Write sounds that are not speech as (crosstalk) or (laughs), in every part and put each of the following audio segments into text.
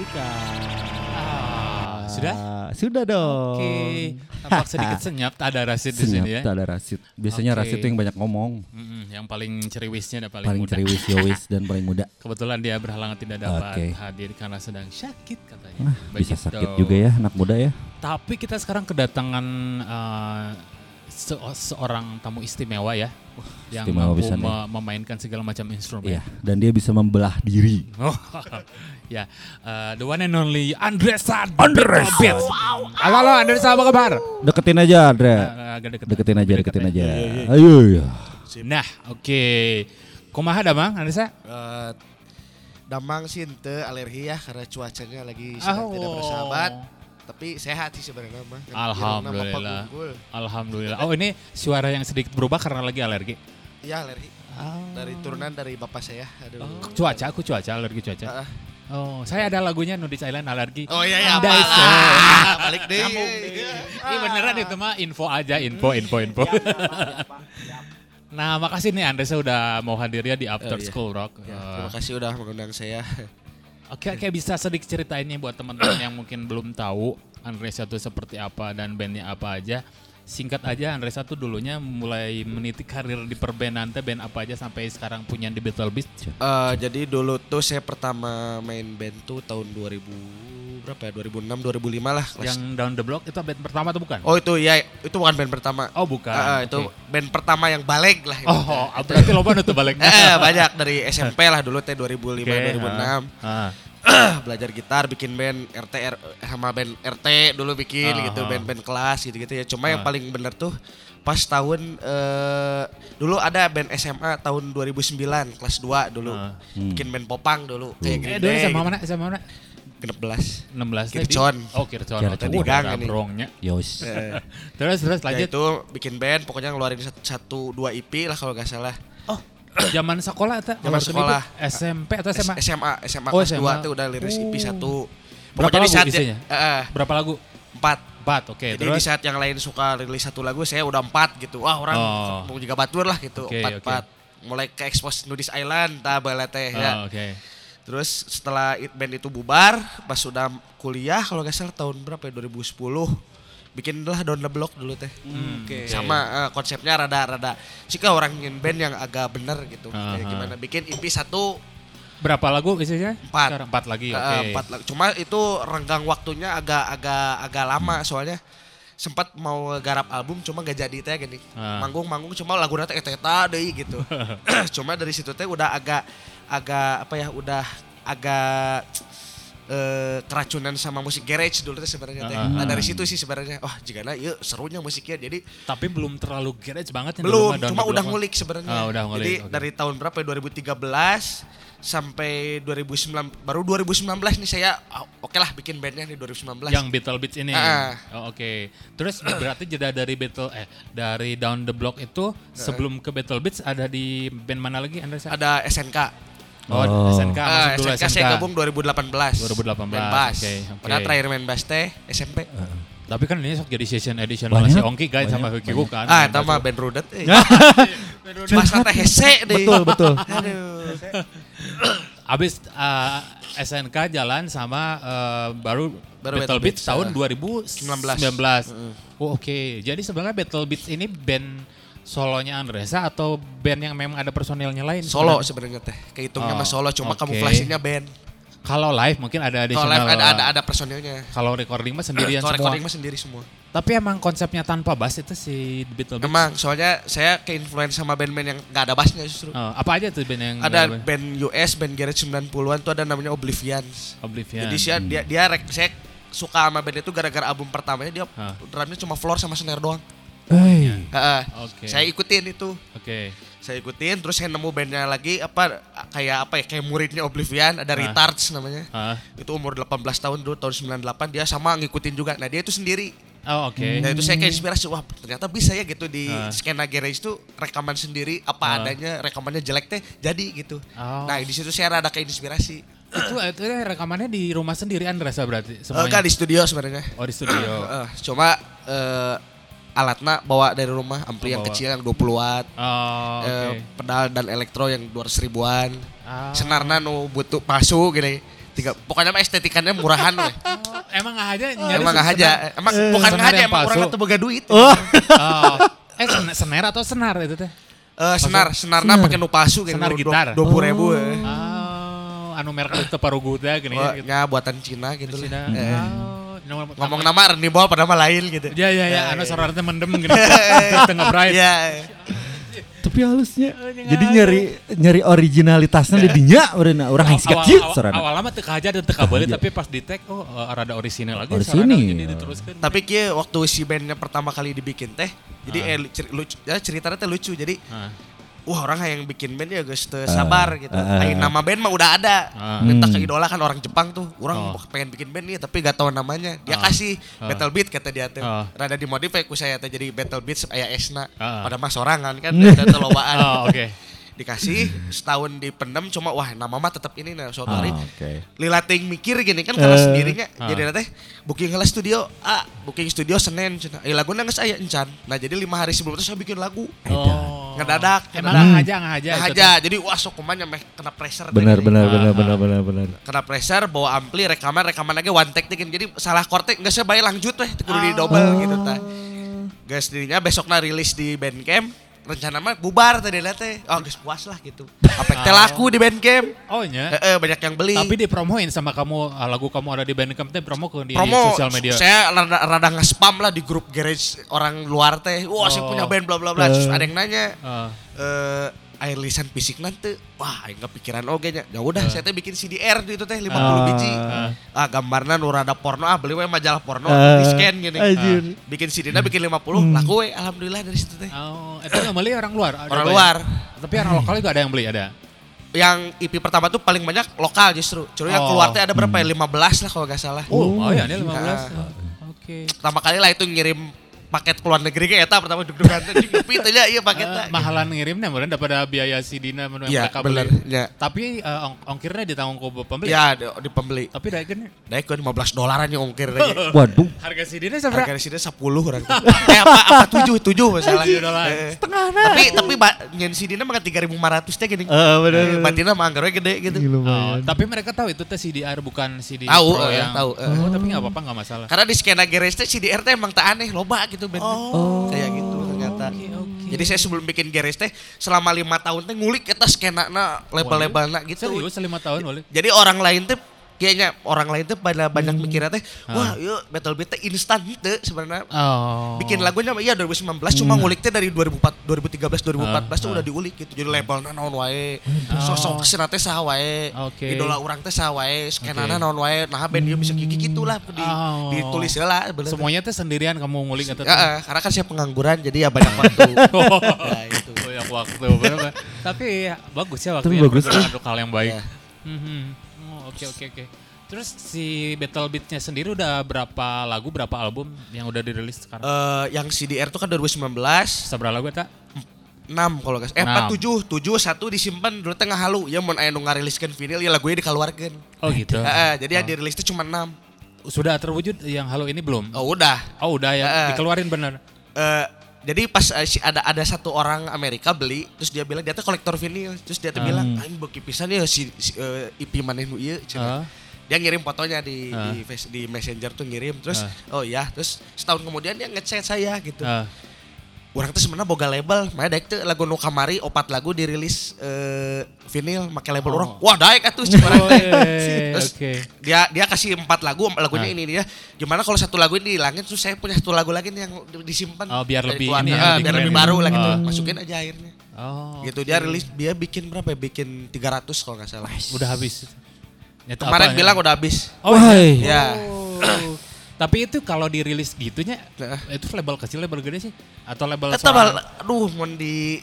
Dika. Ah, sudah? Sudah dong. Oke. Tampak sedikit (laughs) senyap, tak ada Rasid di sini ya. Tak ada Rasid. Biasanya Oke. Rasid tuh yang banyak ngomong. Mm-mm, yang paling ceriwisnya dan paling, Paling muda. ceriwis, yowis, dan paling muda. (laughs) Kebetulan dia berhalangan tidak dapat Oke. hadir karena sedang sakit katanya. Wah, bisa sakit juga ya anak muda ya. Tapi kita sekarang kedatangan eh, se- seorang tamu istimewa ya, yang istimewa mampu ya. me- memainkan segala macam instrumen. Iya, dan dia bisa membelah diri. Oh, (laughs) ya, eh, the one and only Andresa. Andresa. Beat. Halo, halo Andresa apa kabar? Deketin aja, Andre. Eh, agak deket. Deketin aja, deketin deket aja. ya. Ayo ya. Nah, oke. Kumaha damang Andresa? Eh, Damang sih ente alergi ya karena cuacanya lagi sedang Oh. tidak bersahabat. Tapi sehat sih sebenarnya mah. Alhamdulillah. Alhamdulillah. Oh ini suara yang sedikit berubah karena lagi alergi. Iya alergi. Dari turunan dari bapak saya. Aduh. Oh, cuaca, aku cuaca, alergi cuaca. Ah, Oh, saya ada lagunya Nudis Island alergi. Oh iya iya Anda apa? itu. Ah, Balik deh. Ini beneran itu mah info aja, info, info, info. nah, makasih nih Andresa udah mau hadir ya di After Oh, iya. School Rock. Ya, Eh, terima kasih udah mengundang saya. Oke, oke bisa sedikit ceritain nih buat teman-teman yang mungkin belum tahu Andresa tuh seperti apa dan bandnya apa aja. Singkat aja Andresa tuh dulunya mulai meniti karir di perbandan teh band apa aja sampai sekarang punya di Battle Beast. Eh, jadi dulu tuh saya pertama main band tuh tahun 2000 berapa ya? 2006 2005 lah kelas. Yang Down the Block itu band pertama atau bukan? Oh itu ya itu bukan band pertama. Oh, bukan. Ah, ah, itu band pertama yang balik lah. itu. Oh, berarti lo tuh balik. (laughs) Eh, banyak dari SMP (laughs) lah dulu teh 2005 Oke, 2006. ah. (clears throat) belajar gitar bikin band RT R- sama band RT dulu bikin Ah, gitu ah. band-band kelas gitu-gitu ya cuma yang Ah. paling bener tuh pas tahun eh dulu ada band SMA tahun 2009 kelas 2 dulu Ah. bikin band popang dulu kayak Eh, Green dulu Day sama gitu. mana? Sama mana? 16 16 tadi. Kircon. Oh, Kircon. Kircon. Oh, tadi Di gang ini. brongnya. Yos. Eh, (laughs) Terus terus ya lanjut. itu bikin band pokoknya ngeluarin satu, satu dua EP lah kalau nggak salah Oh, zaman sekolah eta. Zaman sekolah. SMP atau SMA? SMA SMA Oh, kelas SMA. 2 tuh udah liris EP Oh. satu Berapa pokoknya di lagu saat isinya? eh, eh, Berapa lagu? empat Empat, oke. Jadi terus? di saat yang lain suka rilis satu lagu, saya udah empat gitu. Wah orang Oh. mau juga batur lah gitu, empat empat. Mulai ke expose Nudis Island, tabala teh Oh, ya. oke. Terus setelah it- band itu bubar, pas sudah kuliah kalau nggak salah tahun berapa ya 2010 bikin lah Down the Block dulu teh. Hmm, oke. Sama eh, konsepnya rada-rada jika orang ingin band yang agak bener gitu. Aha. Kayak gimana bikin EP satu Berapa lagu isinya? Empat. Sekarang empat lagi, eh, oke. empat lagu. Cuma itu renggang waktunya agak agak agak lama soalnya sempat mau garap album cuma gak jadi teh gini. Ah. Manggung-manggung cuma lagu teh eta eta deui gitu. (laughs) (clears throat) cuma dari situ teh udah agak agak apa ya udah agak eh, keracunan sama musik garage dulu teh sebenarnya teh. Ah, Nah ah. dari situ sih sebenarnya wah jigana yuk serunya musiknya jadi Tapi belum terlalu garage banget ya belum dulu cuma udah ngulik sebenarnya. Ah, udah ngulik, Jadi oke. dari tahun berapa ya 2013 sampai 2009 baru 2019 nih saya ah, oke lah bikin bandnya nih 2019. Yang Battle Beats ini. Ah. Oh, oke. Terus berarti jeda dari Battle eh dari Down the Block itu sebelum ke Battle Beats ada di band mana lagi Anda? ada SNK. Oh, Oh. SNK Ah, masuk dulu SNK, SNK. saya gabung 2018. 2018, Main bass. oke, oke. Padahal terakhir main bass teh SMP. Tapi kan ini sok jadi session edition lah si Ongki guys sama Hukiku kan. ah, itu Main mah band rudet. Eh. Bass teh hese deh. Betul, betul. Aduh. Abis uh, SNK jalan sama uh, baru, Baru Battle Battle Beats Beats, tahun ah. 2019. Oh, Oke, jadi sebenarnya Battle Beats ini band solonya Andresa atau band yang memang ada personilnya lain? Solo sebenarnya? teh. Kehitungnya Oh, mah solo cuma oke. kamuflasenya band. Kalau live mungkin ada Kalau additional. live ada ada ada personilnya. Kalau recording mah sendirian Kalau semua. recording mah sendiri semua. Tapi emang konsepnya tanpa bass itu si Battle Beats. Emang soalnya saya ke influence sama band-band yang nggak ada bassnya justru. Oh, apa aja tuh band yang Ada band US, band garage 90-an tuh ada namanya Oblivion. Oblivion? Jadi saya dia dia rek- saya suka sama band itu gara-gara album pertamanya dia Hah. drumnya cuma floor sama snare doang. Hey. Heeh. Oke. Saya ikutin itu. Oke. Saya ikutin terus saya nemu bandnya lagi apa kayak apa ya kayak muridnya Oblivion ada Hah. Retards namanya. Ah. Itu umur 18 tahun dulu tahun 98 dia sama ngikutin juga. Nah, dia itu sendiri. Oh, oke. Nah, itu saya kayak inspirasi wah ternyata bisa ya gitu di Hah. skena garage itu rekaman sendiri apa Hah. adanya rekamannya jelek teh jadi gitu. Oh. Nah, di situ saya rada kayak inspirasi. itu itu rekamannya di rumah sendiri Andresa berarti Eh, semuanya. Enggak di studio sebenarnya. Oh di studio. Eh, cuma eh, alatnya bawa dari rumah ampli yang bawa. kecil yang 20 watt. Oh, oke. eh, pedal dan elektro yang 200 ribuan. Ah. Senarna nu butuh masuk gini. Tiga, pokoknya mah estetikanya murahan weh. Oh, (laughs) emang nggak aja nyari Emang nggak aja. Emang bukan Senar nggak aja, emang orang tuh boga duit. Oh. Oh. (laughs) Eh sen- senar atau senar itu teh? Eh, senar, senarna pakai nu palsu gitu. Senar gitar. Dua puluh ribu. eh. Oh, anu merek itu paruguda gini Oh, gitu. nya buatan Cina gitu Cina. Eh, Oh, nama- Ngomong nama Randy Ball pada nama lain gitu. Ya ya ya, anu soror teh mendem gini. Tengah bright. Iya. Tapi halusnya. Jadi nyari nyari originalitasnya di dinya urang orang yang kecil awal, sorana. awal lama teu kahaja dan teu kabeli tapi pas di tag oh eh, rada orisinil lagi Orisinil. sorana jadi diteruskan. Tapi kia waktu si bandnya pertama kali dibikin teh, jadi eh, cer- lucu, ya ceritanya teh lucu. Jadi Ah. Wah orang yang bikin band ya guys teu sabar gitu. ah, Ayo, nama band mah udah ada. Ah. Minta Hmm. ke idola kan orang Jepang tuh. Orang Oh. pengen bikin band nih tapi gak tahu namanya. Dia Ah. kasih Ah. Battle Beat kata dia tuh. Ah. Rada dimodif ku saya teh jadi Battle Beat aya Esna. Ah. Pada mah sorangan kan dan telowaan. Oh, oke. Dikasih setahun dipendam cuma wah nama mah tetap ini nah suatu Ah, hari oke. lila ting mikir gini kan karena Eh. sendirinya Ah. jadi nanti booking heula studio ah booking studio Senin cenah eh lagu nangis aya encan nah jadi lima hari sebelum itu saya bikin lagu Oh. ngedadak Emang ngedadak aja nggak aja. Nah, itu aja teh. jadi wah sok kumanya meh kena pressure Benar gini. benar Ah, benar ah. benar benar benar. kena pressure bawa ampli rekaman rekaman lagi one take teh jadi salah chord teh nggak saya lanjut weh kudu di double gitu tah guys dirinya besoknya rilis di Bandcamp rencana mah bubar tadi teh oh guys puas lah gitu (laughs) apa teh laku di Bandcamp Oh nya. Eh, eh, banyak yang beli Tapi dipromoin sama kamu ah, lagu kamu ada di Bandcamp teh promo ke di promo sosial media. saya rada, rada nge-spam lah di grup garage orang luar teh wah saya Oh. punya band bla bla bla terus Eh. ada yang nanya Ah. eh air lisan fisik nanti wah aing kepikiran oge nya ya udah saya teh bikin CDR di itu teh 50 Ah. biji ah gambarna nu rada porno ah beli we majalah porno Ah. di scan gini. Ah, bikin CD-na bikin 50 laku we alhamdulillah dari situ teh Oh, itu nggak beli orang luar. Ada orang luar Tapi orang lokal juga ada yang beli ada. yang IP pertama tuh paling banyak lokal justru cuma yang Oh. keluar teh ada berapa ya 15 lah kalau nggak salah Oh, oh ya ini 15. Ah. Oke. pertama kali lah itu ngirim paket ke luar negeri ke eta pertama deg-degan teh nya ieu Eh, paketnya mahalan ngirimnya meureun daripada biaya si Dina mun Iya, mereka bener. beli. Ya. Tapi eh, ong- ongkirnya ditanggung ke pembeli. Iya, di, di pembeli. Tapi daekeun Daek kan 15 dolaran yang ongkir lagi. (laughs) Waduh. harga si Dina seberapa? Harga di sini 10 orang. eh apa apa 7 7 masalah. Tujuh dolar. Eh, Tapi tapi ba, nyen si Dina mah 3500 teh gini. Eh, bener, Eh. Batina mah anggarnya gede gitu. Oh, tapi mereka tahu itu teh CDR bukan CD Tahu, Pro eh, yang tahu. Oh, tapi nggak apa-apa nggak masalah. Karena di skena garage teh CDR teh emang tak aneh, loba gitu band. Oh. Kayak gitu ternyata. Oke, oke. Jadi saya sebelum bikin garage teh selama lima tahun teh ngulik kita skena na label-labelna gitu. Serius lima tahun boleh. Jadi orang lain tuh kayaknya orang lain tuh pada banyak Hmm. mikirnya teh, Ah. wah yuk Battle Beat teh instan gitu sebenarnya. Oh. Bikin lagunya mah iya 2019 cuma ngulik teh dari 2004 2013 2014 tuh Ah, udah ah. diulik gitu. Jadi labelna naon wae, sosok ke sana teh saha wae, Oke. idola orang teh saha wae, skenana Oke. naon wae, nah band ieu bisa gigi gitulah di, Oh. ditulis heula bener. Semuanya teh sendirian kamu ngulik atau Ya, karena kan saya pengangguran jadi ya banyak waktu. (laughs) ya itu. banyak waktu bener. Tapi ya, bagus ya waktu Tapi yang bagus. untuk hal yang baik. Iya. Oh, Oke oke oke. Terus si Battle Beat-nya sendiri udah berapa lagu, berapa album yang udah dirilis sekarang? Eh, yang CDR tuh kan 2019 Seberapa lagu eta? 6 kalau guys. Eh Enam. 4 7, 7 satu disimpan dulu tengah halu. Ya mun aya nu ngariliskeun vinyl ya lagunya dikeluarkeun. Oh gitu. Heeh, jadi yang dirilis itu cuma 6. Sudah terwujud yang halo ini belum? Oh udah. Oh udah ya, Eh. dikeluarin bener. Eh, jadi pas eh, ada ada satu orang Amerika beli terus dia bilang dia tuh kolektor vinyl terus dia tuh Ah. bilang aing beuki pisan ya si, si eh, IP maneh nu ieu. Ah. Dia ngirim fotonya di Ah. di, face- di Messenger tuh ngirim terus Ah. oh iya terus setahun kemudian dia ngechat saya gitu. Ah. Orang tuh sebenarnya boga label, mana daek tuh lagu nu kamari opat lagu dirilis eh, vinyl make label Oh. orang. Wah daek atuh cik orang teh. Weh, Terus Oke. dia dia kasih empat lagu lagunya Ah. ini dia gimana kalau satu lagu ini dihilangin terus saya punya satu lagu lagi nih yang di- disimpan Oh, biar lebih ini ya, Ah, biar lebih ya. baru lah gitu Ah. masukin aja akhirnya Oh. gitu dia rilis dia bikin berapa ya bikin 300 kalau nggak salah Udah habis. Nyata kemarin apa, bilang ya? udah habis Oh, ya Oh. (clears throat) Tapi itu kalau dirilis gitunya, Nah. itu label kecil, label gede sih? Atau label Eta sorangan? bal- aduh mau di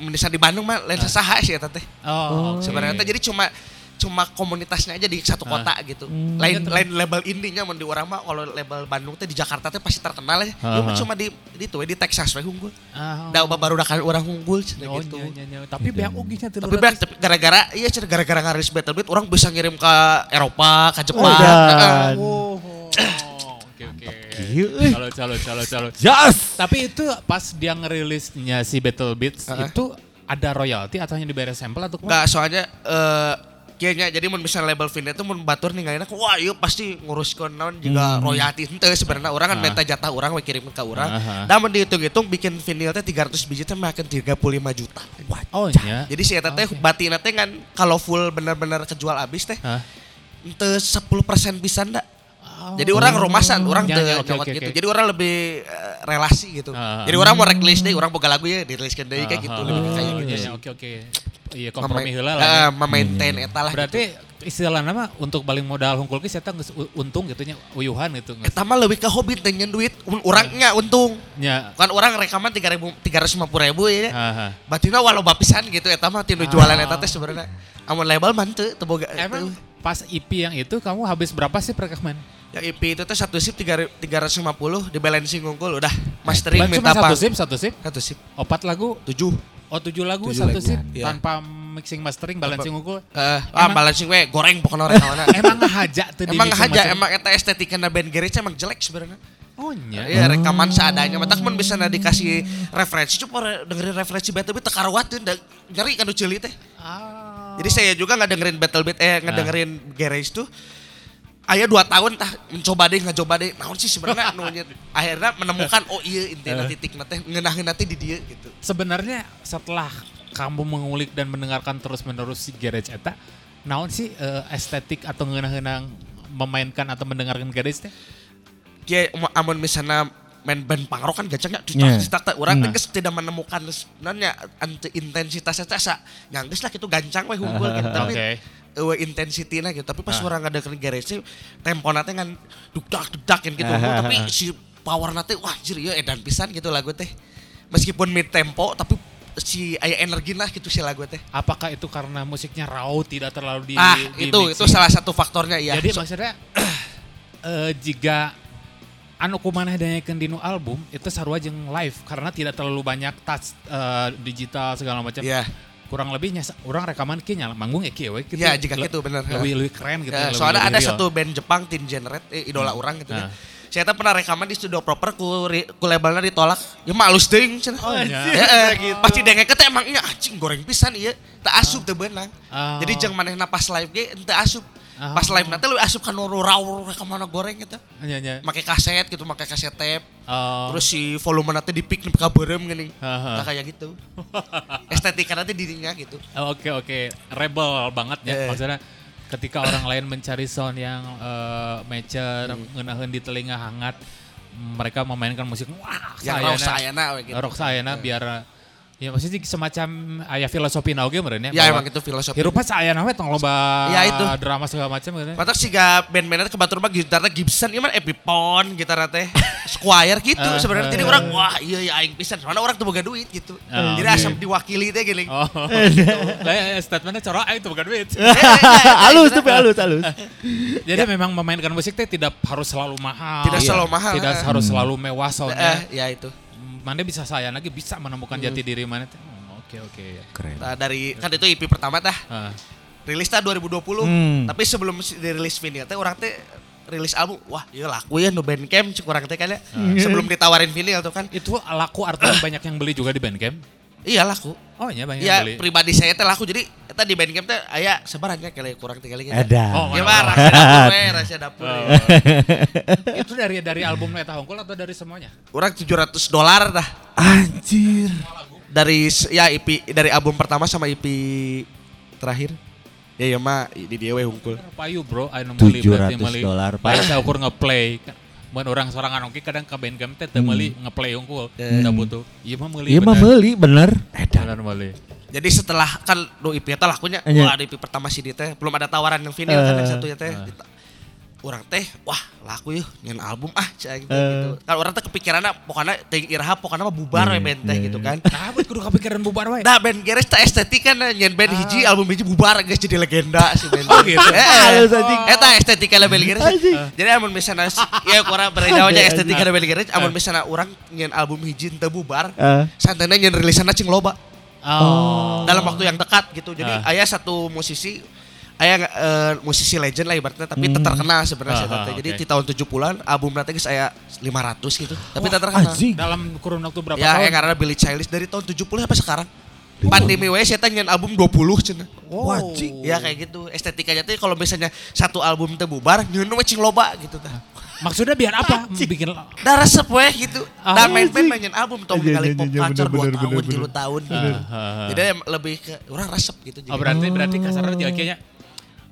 mun di di Bandung mah lain Ah. saha sih eta teh Oh, oke. sebenarnya teh jadi cuma cuma komunitasnya aja di satu Ah. kota gitu. Lain Iya, lain label indinya mun di orang mah kalau label Bandung teh di Jakarta teh pasti terkenal ya. Mah ah. cuma di di tuh we, di Texas we unggul. Ah, Da baru udah kan orang unggul cenah Oh, gitu. iya, iya. Tapi banyak uginya tuh. Tapi beak, gara-gara iya cenah gara-gara ngarilis Battle Beat orang bisa ngirim ke Eropa, ke Jepang. Oh. Oh. Gila, eh. Calo calo calo calo. Jas. Tapi itu pas dia ngerilisnya si Battle Beats Uh-uh. itu ada royalti atau hanya dibayar sampel atau Enggak, soalnya eh Kayaknya jadi mun misalnya label Vinil itu mun batur ninggalin aku wah iya pasti ngurus naon juga royalti henteu sebenarnya orang kan Ah. minta jatah orang we kirim ke orang. Aha. Da mun dihitung-hitung bikin vinil teh 300 biji teh makan 35 juta. Oh iya. Jadi si eta teh batina teh kan kalau full bener-bener kejual habis teh Hah? ente 10% pisan dah. Jadi orang romasan, orang Ya, ya, oke, nyokot oke, gitu. oke. Jadi orang lebih eh, relasi gitu. Ah. Jadi orang mau rilis deh, orang boga lagu ya, diriliskan deh kayak gitu, Ah, lebih ke kayak oh, gitu iya, sih. iya, Oke oke. Iya kompromi heula lah. ya. memaintain eta lah. Berarti istilah nama untuk balik modal hungkul geus eta untung gitu nya uyuhan gitu gitu. Eta mah lebih ke hobi teh nyen duit, orangnya untung. Nya. Kan orang rekaman 3000 350 ribu ya. Aha. Batina walau bapisan gitu eta mah tinu jualan eta teh sebenarnya. Amun label mah teu teu boga. Emang pas IP yang itu kamu habis berapa sih perekaman? Yang IP itu tuh satu sip tiga- 350 di balancing unggul udah mastering Cuma minta satu sip, satu sip, Satu sip opat lagu, tujuh. oh tujuh lagu, Tujuh satu lagu, sip, iya. tanpa mixing mastering, balancing unggul. Eh, ah balancing we goreng pokoknya orang. (laughs) Emang ngahaja tuh di Emang mastering? emang eta estetika na band garage emang jelek sebenarnya. Oh nya. Iya rekaman seadanya. Mata kan bisa na dikasih referensi coba dengerin referensi battle beat tekarawatun nyari kan cili teh. Ah. Jadi saya juga nggak dengerin battle beat eh ngedengerin garage tuh Ayah dua tahun tah mencoba deh ngecoba deh. Naon sih sebenarnya nu nya- akhirnya menemukan oh iya intinya titik nanti ngenahin nanti di dia gitu. Sebenarnya setelah kamu mengulik dan mendengarkan terus-menerus si Garage eta, naon sih eh, estetik atau ngeunah-ngeunah memainkan atau mendengarkan Garage teh? mau- amun misalnya main band pangrok kan gacangnya cetak cetak orang Nah. tegas tidak menemukan anti intensitasnya teh asa. Nyanggeus lah gitu gancang we hunkul gitu. (laughs) Tapi Oke. eueuh intensitinya gitu tapi pas Ah. orang ada ke garage tempo nate kan dugdak kan gitu Ah. tapi si power nate wah anjir ya edan pisan gitu lagu teh meskipun mid tempo tapi si aya energi lah gitu si lagu teh Apakah itu karena musiknya raw tidak terlalu di ah di itu itu mixing? salah satu faktornya ya Jadi So- maksudnya (clears throat) eh, jika anu kumaneh danyakeun dinu album itu sarua jeung live karena tidak terlalu banyak touch eh, digital segala macam. Iya. Kurang lebihnya orang rekaman kieu nya manggung ya kieu we gitu. Iya, jika Le- gitu, bener. Lebih lebih keren gitu. Ya, lebih- soalnya lebih ada real. satu band Jepang Teen Generate eh, idola orang gitu Nah. ya. Saya tuh pernah rekaman di studio proper ku, ku labelnya ditolak. Ya malus teuing cenah. Oh, iya. Ya, eh, Pasti dengek teh emang nya anjing goreng pisan ieu. Teu asup teu beunang. Oh. Jadi jeung manehna pas live ge teu asup. Oh. Pas live nanti lu asup kan nu raw rekaman goreng gitu. Iya, iya. Make kaset gitu, make kaset tape. Oh. Terus si volume nanti dipik beureum geuning. Aha. Nah, kayak gitu. Estetika nanti dirinya gitu. Oh, Oke oke, rebel banget ya Eh. maksudnya ketika orang lain mencari sound yang eh, mature, Hmm. ngeunaheun di telinga hangat, mereka memainkan musik wah sayana we gitu. Rock sayana biar ya maksudnya semacam aya filosofi na oge meureun Ya bahwa emang itu filosofi. Hirupna sayana we tong loba Ya, itu. drama segala macam gitu. Mata sih gak band-bandnya ke Batur mah gitarnya Gibson, ieu mah Epiphone gitarnya teh (laughs) Squire gitu Ah, sebenarnya. Jadi ah. orang wah iya ya aing pisan. Soalnya orang tuh boga duit gitu. Ah, Jadi oke. asam diwakili teh gini. Oh, (laughs) lah ya, statementnya corok, ah, itu bukan duit. (laughs) halus tapi halus halus. Jadi memang memainkan musik teh tidak harus selalu mahal. Tidak selalu mahal, Tidak eh. harus selalu mewah soundnya. Eh, ya itu. Mana bisa saya lagi bisa menemukan jati diri mana teh. Hmm, Oke oke. Keren. Nah, dari kan itu EP pertama tah. Ah, Rilis tah 2020. Hmm. Tapi sebelum dirilis vinyl teh orang teh rilis album. Wah, iya laku ya nu Bandcamp cek orang teh kan ya. Sebelum ditawarin vinyl tuh kan. itu laku artinya banyak yang beli juga di Bandcamp. Iya laku. Oh iya banyak Iya yang beli. pribadi saya teh laku jadi eta di Bandcamp teh aya sebarannya kali kurang tinggal gitu. Ada. Oh, Ya mah rahasia dapur we, (laughs) rahasia dapur. Oh. itu dari dari album Eta Hongkul atau dari semuanya? Orang 700 dolar dah. Anjir. Dari ya EP dari album pertama sama EP terakhir. Ya ya mah di dia we hungkul. Payu bro, anu meuli 700 berarti meuli. dolar. Baik saya ukur ngeplay. Mun orang sorangan oke kadang ke Bandcamp teh teu meuli ngeplay hungkul. Hmm. Teu butuh. Iya mah meuli. Iya mah bener. meuli bener. Edan. Bener meuli. Jadi setelah kan do EP eta lakunya wah di EP pertama CD teh belum ada tawaran yang vinyl kan yang Eh. satunya teh. Dita- Orang teh wah laku yeuh nyen album ah cai gitu. Eh. gitu. Kan orang teh kepikiranna pokoknya teuing iraha pokoknya mah bubar Iya, band teh iya, gitu iya. kan. Nah, buat kudu kepikiran bubar wae. Nah band Geres tak estetik kan nyen band hiji album hiji bubar guys jadi legenda si band. Oh, gitu. Eh, Halus, anjing. Eta estetika label Geres. Anjing. Jadi amun misalnya ya kurang beredawanya Anjing. estetika label Geres amun misalnya orang nyen album hiji teu bubar. Eh. Santana nyen rilisanna cing loba Oh. dalam waktu yang dekat gitu. Jadi Ah. ayah satu musisi ayah eh, musisi legend lah ibaratnya tapi Hmm. terkenal sebenarnya saya ah, teh. Jadi oke. di tahun 70-an album nanti guys saya 500 gitu. Tapi Wah, terkenal. Anjing. Dalam kurun waktu berapa Ya, tahun? yang karena Billy Childish dari tahun 70 sampai sekarang. Pandemi we saya nyen album 20 cenah. Wajib. Ya kayak gitu. Estetikanya tuh kalau misalnya satu album teu bubar, we cing loba gitu tah. Maksudnya biar apa? Bikin Da resep we gitu. Ah, Dan main-main nyen album tong Iya, kali iya, pop iya, culture bener, 2 bener, tahun, bener, 3 tahun. Ah, ah, ah. Jadi lebih ke orang resep gitu. Oh Jadi. berarti berarti kasarnya jadi kayaknya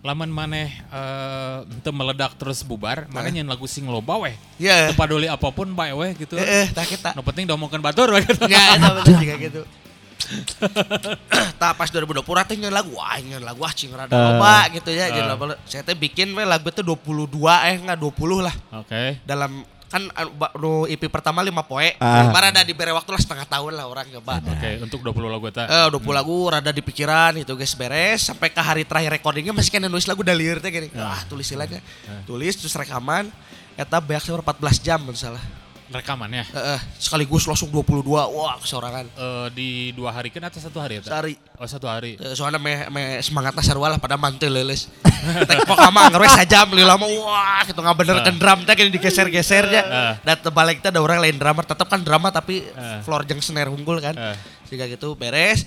laman maneh eh teu meledak terus bubar, mana nyen lagu sing loba weh. Ya. Teu paduli apa pun bae weh gitu. Eh, eh, tak kita. No penting domongkeun batur weh gitu. Ya, itu bener juga (laughs) gitu. (clears throat) Tah pas 2020 teh nyeun lagu, wah nyeun lagu ah cing rada Eh. loba gitu ya. Jadi Eh. loba. Saya teh bikin we lagu teh 22 eh enggak 20 lah. Oke. Dalam kan anu, nu EP pertama 5 poe. Ah. Bara ada dibere waktu lah setengah tahun lah orang nyoba. Oke, untuk 20 lagu eta. Eh, 20 lagu rada di pikiran itu guys beres sampai ke hari terakhir recordingnya masih kena nulis lagu dalir teh gini. Wah, tulis lagi. Tulis terus rekaman eta beak 14 jam misalnya. Rekamannya Heeh, sekaligus langsung 22. Wah, kesorangan. eh di dua hari kan atau satu hari eta? Sehari. Oh satu hari. Eh, soalnya me, me semangatnya sarua lah pada mantel leles. (laughs) Tek pokama ngerwes sajam li lama wah gitu ngabenerkeun drum teh gini digeser-gesernya. Ah. Dan tebalik teh ada orang lain drummer tetap kan drama tapi Ah. floor jeung snare unggul kan. Ah. Jika gitu beres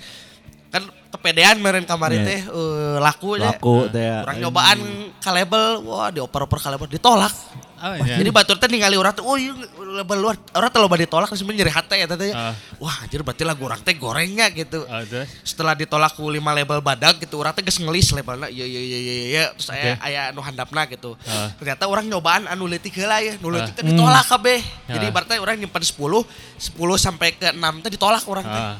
kan kepedean meren kemarin Iya. teh eh, laku aja. Laku teh. ya. Orang nyobaan ke label, wah dioper-oper ke label ditolak. Oh, iya. Jadi batur teh ningali orang tuh, oh iya label luar, orang teh loba ditolak terus nyeri hati ya teh. Ah. Wah anjir berarti lagu orang teh gorengnya gitu terus? setelah ditolak ku lima label badak gitu orang teh geus ngelis labelna iya iya iya iya iya terus aya aya anu handapna gitu Ah. ternyata orang nyobaan anu leutik heula ya nu leutik teh ditolak kabeh jadi Ah. berarti orang nyimpen 10 10 sampai ke 6 teh ditolak orang teh Ah.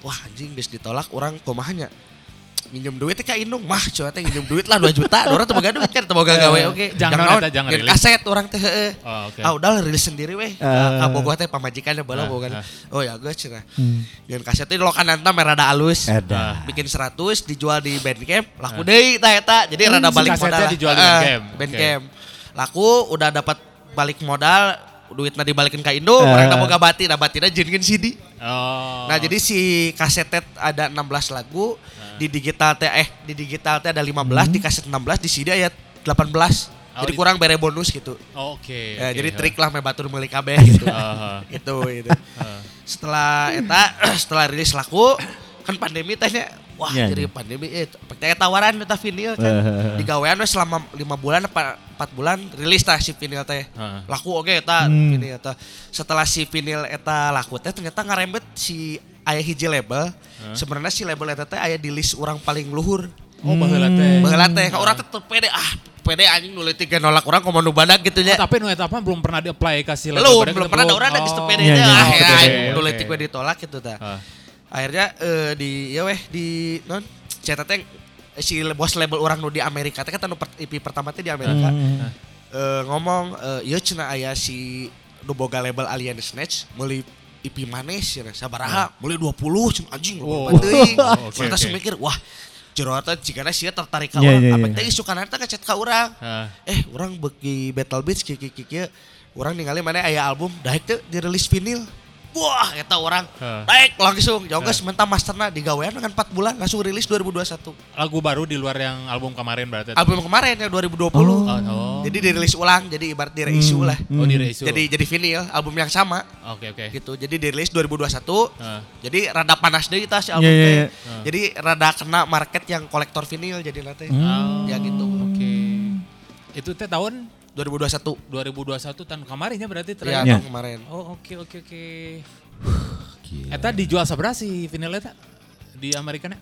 wah anjing geus ditolak orang kumahanya minjem duit teh ka indung mah coba teh minjem duit lah 2 juta orang teu boga duit kan teu boga gawe oke Jangan naon, eta, jangan rilis. kaset orang teh heeh Oh, oke. ah udah rilis sendiri weh Ah. ka bogoh teh pamajikannya bala Ah, boga ah. oh ya geus cenah Hmm. Ngeun kaset teh di lokananta merada alus Eda. bikin 100 dijual di Bandcamp laku deui tah eta jadi rada si balik modal dijual di Bandcamp. Bandcamp laku udah dapat balik modal duitnya dibalikin ke Indo Eh. orang boga bati nah batina jenengin CD Oh. nah jadi si kaset teh ada 16 lagu di digital teh eh di digital teh ada 15 di kaset 16 di CD aya 18 Oh, jadi di- kurang bere bonus gitu Oh, Oke. Ya, oke, jadi trik lah me batur meuli kabeh (laughs) gitu Ah, ah. itu itu Ah. (laughs) setelah eta (clears throat) setelah rilis laku kan pandemi tehnya wah Iya, jadi iya. pandemi eh pakai tawaran eta vinyl kan Eh. di gawean we selama lima bulan apa empat bulan rilis tah si vinyl teh Heeh. laku oke eta Hmm. vinyl eta setelah si vinyl eta laku teh ternyata ngarembet si aya hiji label. Sebenarnya si label eta teh aya di list orang paling luhur. Oh, baheula teh. baheula teh ka urang teh teu pede ah pede anjing nu leutik ge nolak urang komo nu badak gitu nya. Oh, tapi nu eta mah belum pernah di-apply kasih belum belum pernah. Ada orang ada geus pede Iya, teh iya, ah oke, ya oke, nu oke. leutik we ditolak gitu tah Ah. akhirnya eh, di ya weh di non cetak teh si bos label orang nu di Amerika teh kan nu per- IP pertama teh di Amerika. Hmm. Eh, ngomong eh, ieu cenah aya si nu boga label Alien Snatch meuli IP manes cenah sabaraha meuli 20 cenah anjing Wow. loba teuing Oh, kita oke. mikir wah jero eta jigana sia tertarik ka Iya, urang iya, apa iya. teh isukan eta ngechat ka urang Ah. eh orang bagi Battle Beats kieu kieu kieu kieu orang ningali mana aya album daek teh dirilis vinyl wah eta orang Heeh. daek langsung jongges mentah masterna digawean dengan 4 bulan langsung rilis 2021 Lagu baru di luar yang album kemarin berarti. album kemarin yang 2020 Oh, oh. jadi dirilis ulang jadi ibarat di reissue lah Oh, di reissue. jadi jadi vinyl album yang sama Oke, oke. gitu jadi dirilis 2021 Ah. jadi rada panas deh kita si album Iya, iya, teh. iya. jadi rada kena market yang kolektor vinyl jadi nanti Oh, ya gitu Oke. Itu teh tahun 2021 2021 tahun kemarinnya berarti ya terakhir. Iya. tahun kemarin Oh, oke oke oke. Gila. Eta dijual seberapa sih vinyl eta? Di Amerika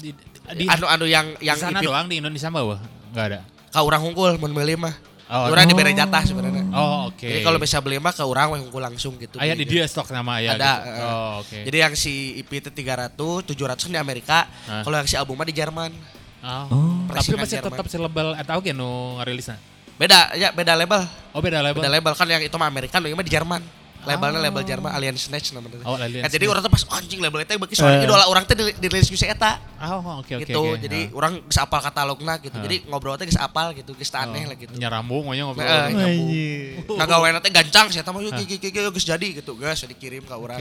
Di, di, anu-anu yang yang di sana IP doang di Indonesia bawah? Enggak ada. ka urang hungkul mun meuli mah. Oh, urang oh. diberi jatah sebenarnya. Oh, oke. Jadi kalau bisa beli mah ke urang we hungkul langsung gitu. Aya di dia stok nama ya. Ada. Gitu. eh. Oh, oke. Jadi yang si IP itu 300, 700 kan di Amerika. Ah. Kalau yang si album mah di Jerman. Oh. Oh. Tapi masih Jerman. tetap si label eta oke nu ngarilisna. Beda ya, beda label. Oh, beda label. Beda label kan yang itu mah Amerika, yang mah di Jerman. Labelnya Oh. label Jerman Alien Snatch namanya. Oh, Alien Nah, jadi Snatch. orang tuh pas "Oh, anjing label itu bagi soalnya Eh. idola orang tuh di- dirilis bisa eta Oh, oke oke gitu. oke. Jadi Ah. orang bisa apal katalogna gitu. Ah. Jadi ngobrol teh geus apal gitu, geus aneh Oh, lah gitu. Nyarambung pokoknya ngobrol. Nah, Oke. Anjir. Nah gawean teh gancang saya tahu yuk Ah. gigi gigi geus jadi gitu. Geus dikirim ke orang.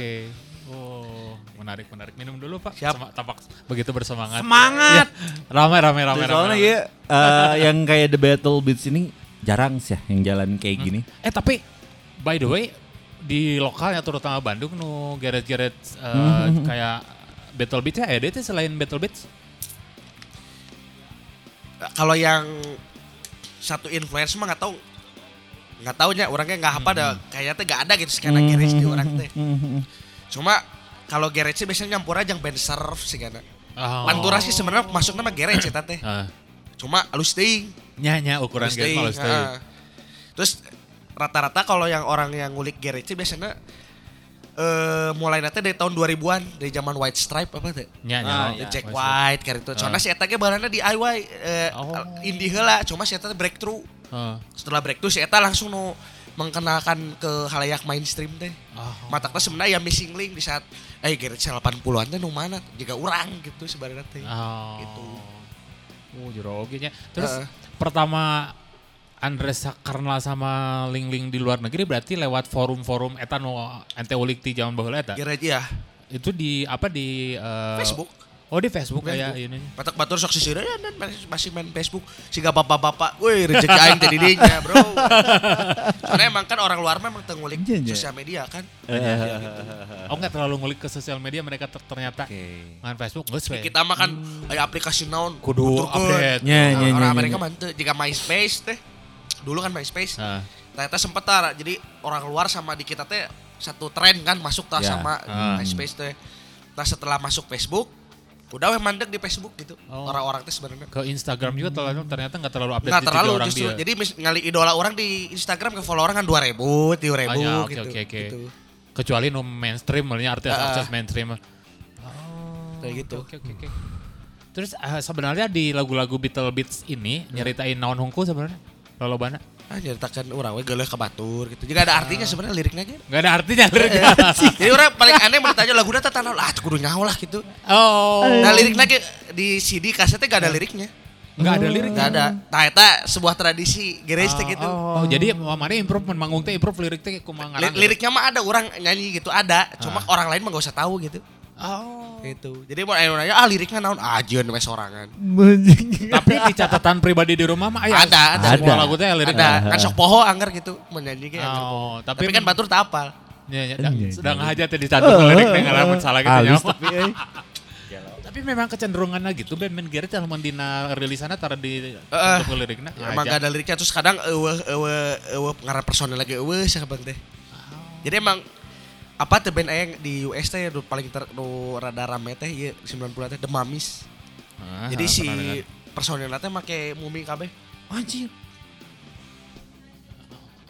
Oh, menarik menarik. Minum dulu, Pak. Siap. Sama- tampak begitu bersemangat. Semangat. (laughs) Ramai ramai ramai ramai. Soalnya ramai. ya eh, yang kayak The Battle Beats ini jarang sih ya yang jalan kayak gini. Eh tapi by the way di lokalnya terutama Bandung nu geret-geret Hmm. kayak Battle Beats ya ada teh selain Battle Beats? Kalau yang satu influencer mah nggak tahu nggak taunya orangnya nggak apa ada kayaknya teh nggak ada gitu skena garage di orang teh. Cuma kalau garage sih biasanya nyampur aja yang band surf sih karena. Oh. Pantura sih sebenarnya masuk nama garage ya teh. Ah. Cuma halus teuing. Nyanya ukuran teuing, halus teuing. ha. Terus rata-rata kalau yang orang yang ngulik garage sih biasanya eh mulai nanti dari tahun 2000-an dari zaman White Stripe apa teh? Nya, nya, Ah, nya, Jack White White kayak itu. Soalnya Ah. si eta ge bahanna DIY eh, Oh. indie heula, cuma si eta breakthrough. Ah. Setelah breakthrough si eta langsung nu mengenalkan ke halayak mainstream teh. Oh. Mata teh sebenarnya ya missing link di saat eh garage 80-an teh nu mana jika urang gitu sebenarnya teh. Oh. Gitu. Oh, jero oge nya. Terus Heeh. Pertama Andres karena sama link-link di luar negeri berarti lewat forum-forum eta nu ente ulik ti zaman baheula eta. Garage ya Itu di apa di eh, Facebook. Oh di Facebook kayak Facebook. ini. Batak batur sok sisira ya dan masih main Facebook. Siga bapak-bapak, woi rezeki aing teh didinya, Bro. Soalnya emang kan orang luar memang teu ngulik Iya, iya. sosial media kan. Oh nggak terlalu ngulik ke sosial media mereka ter- ternyata main Facebook nggak sih. Kita mah kan aya aplikasi naon Kudu tuturkeun. update. Nya, nya, nya, Orang Amerika teu. jika MySpace teh. Dulu kan MySpace. Nah, Ternyata sempet tar, jadi orang luar sama di kita teh satu tren kan masuk tas Ya. sama Ah. MySpace teh. Nah setelah masuk Facebook, udah weh mandek di Facebook gitu. Oh. Orang-orang teh sebenarnya. ke Instagram juga terlalu ternyata nggak terlalu update Nggak tiga terlalu orang justru. dia. Jadi mis- ngali idola orang di Instagram ke follow orang kan 2000, 3000 Ah, ya, gitu. oke, oke. gitu. Kecuali no mainstream, maksudnya artis-artis Ah. mainstream. Oh, Kayak gitu. Oke oke oke. Terus eh, sebenarnya di lagu-lagu Beatles Beats ini nyeritain naon hungku sebenarnya? Lalu bana? Ah nyeritakan orang we geuleuh ke batur gitu. Juga ada artinya sebenarnya liriknya gitu. Gak ada artinya liriknya. (laughs) Jadi orang paling aneh bertanya lagunya teh tanah lah kudu nyaho lah gitu. oh. Nah liriknya di CD kasetnya gak ada liriknya. Nggak ada lirik. Gak ada. Nah eta sebuah tradisi garage teh gitu. Oh, jadi mana improve manggung teh improve lirik teh kumaha Li- liriknya mah ada orang nyanyi gitu ada. Cuma Ah. orang lain mah gak usah tahu gitu. Oh. Gitu. Jadi mau anu nanya ah liriknya naon ajeun we sorangan. Tapi di catatan pribadi di rumah mah aya. Ada, ada. Semua lagu teh lirik. Ada kan sok poho anggar gitu menyanyi ge anggar poho. Oh, tapi, Tapi kan batur tak apal. Ya, ya, Iya, iya. sedang aja teh dicatat liriknya ngalamun salah gitu nya. tapi eh. (laughs) Tapi memang kecenderungannya gitu band-band Gareth yang dina rilisannya tara di Heeh. untuk liriknya. Emang gak ada liriknya terus kadang eueuh eueuh eueuh pengarah personel lagi eueuh sahabat teh. Jadi emang apa tuh band yang di US teh nu paling ter nu rada rame teh ieu 90 teh The Mummies. Ah, Jadi si pernah dengar. personelnya teh make mumi kabeh. Anjir.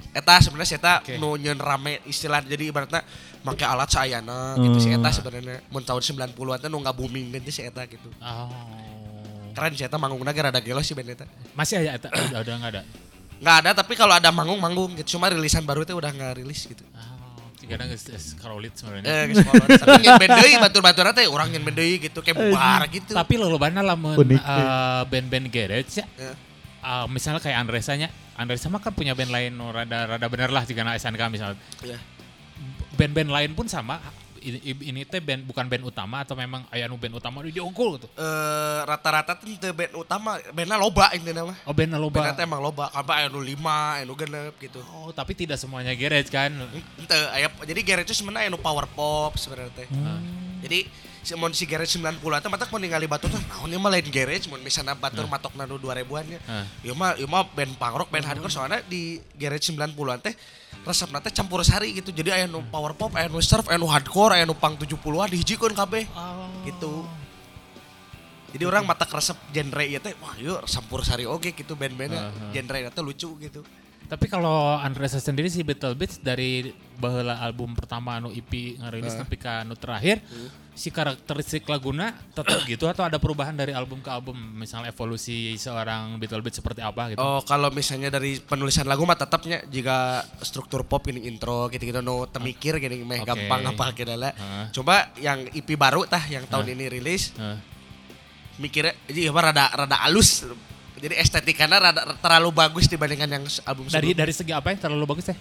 Eta sebenarnya si eta Oke. nu nyeun rame istilah jadi ibaratnya make alat sayana gitu si eta sebenarnya mun tahun 90-an teh nu booming gitu si eta gitu. Oh. Keren si eta manggungna ge rada gelo sih band eta. Masih ada eta udah enggak ada. Nggak ada tapi kalau ada manggung manggung gitu. Cuma rilisan baru teh udah nggak rilis gitu. Oh, kadang geus geus karolit sebenarnya. Eh, geus kolot. Tapi nyen band deui batur-batur teh urang nyen band deui gitu kayak bubar gitu. Tapi lolobana lamun Unik, eh, band-band garage ya. Eh, misalnya kayak Andresanya, Andresa mah kan punya band lain nu rada rada bener lah jika SNK misalnya. Ya. Band-band lain pun sama. Ini, ini teh band bukan band utama atau memang aya nu band utama di unggul gitu. Eh, rata-rata tuh teu band utama, bandnya loba intinya mah. Oh band loba. Bandnya teh emang loba, kapan aya nu 5, aya nu genep gitu. Oh, tapi tidak semuanya garage kan. Ente, aya jadi garage itu sebenarnya aya nu power pop sebenarnya teh. Ah. Jadi si mun si garage 90 teh mata mun ningali batur teh naon ieu mah lain garage mun misalnya batur matokna nu 2000-an nya. Ah. Ieu mah ieu mah band punk rock, band hardcore soalnya di garage 90-an teh resepna teh campur sari gitu. Jadi aya nu power pop, aya nu surf, aya nu hardcore, aya nu punk 70-an dihijikeun kabeh. Gitu. Jadi orang mata resep genre ieu teh wah ieu campur sari oge gitu band-bandnya. Aha. Genre teh lucu gitu. Tapi kalau Andresa sendiri si Battle Beats dari baheula album pertama anu EP ngarilis tapi ka anu terakhir si karakteristik laguna tetap gitu atau ada perubahan dari album ke album misalnya evolusi seorang Battle Beats seperti apa gitu. Oh kalau misalnya dari penulisan lagu mah tetapnya jika struktur pop ini intro gitu-gitu no temikir gini meh gampang apa kira lah. Heeh. Coba yang EP baru tah yang tahun ini rilis Heeh. mikirnya jadi apa rada rada halus. Jadi estetikanya rada terlalu bagus dibandingkan yang album dari sebelumnya. dari segi apa yang terlalu bagus ya?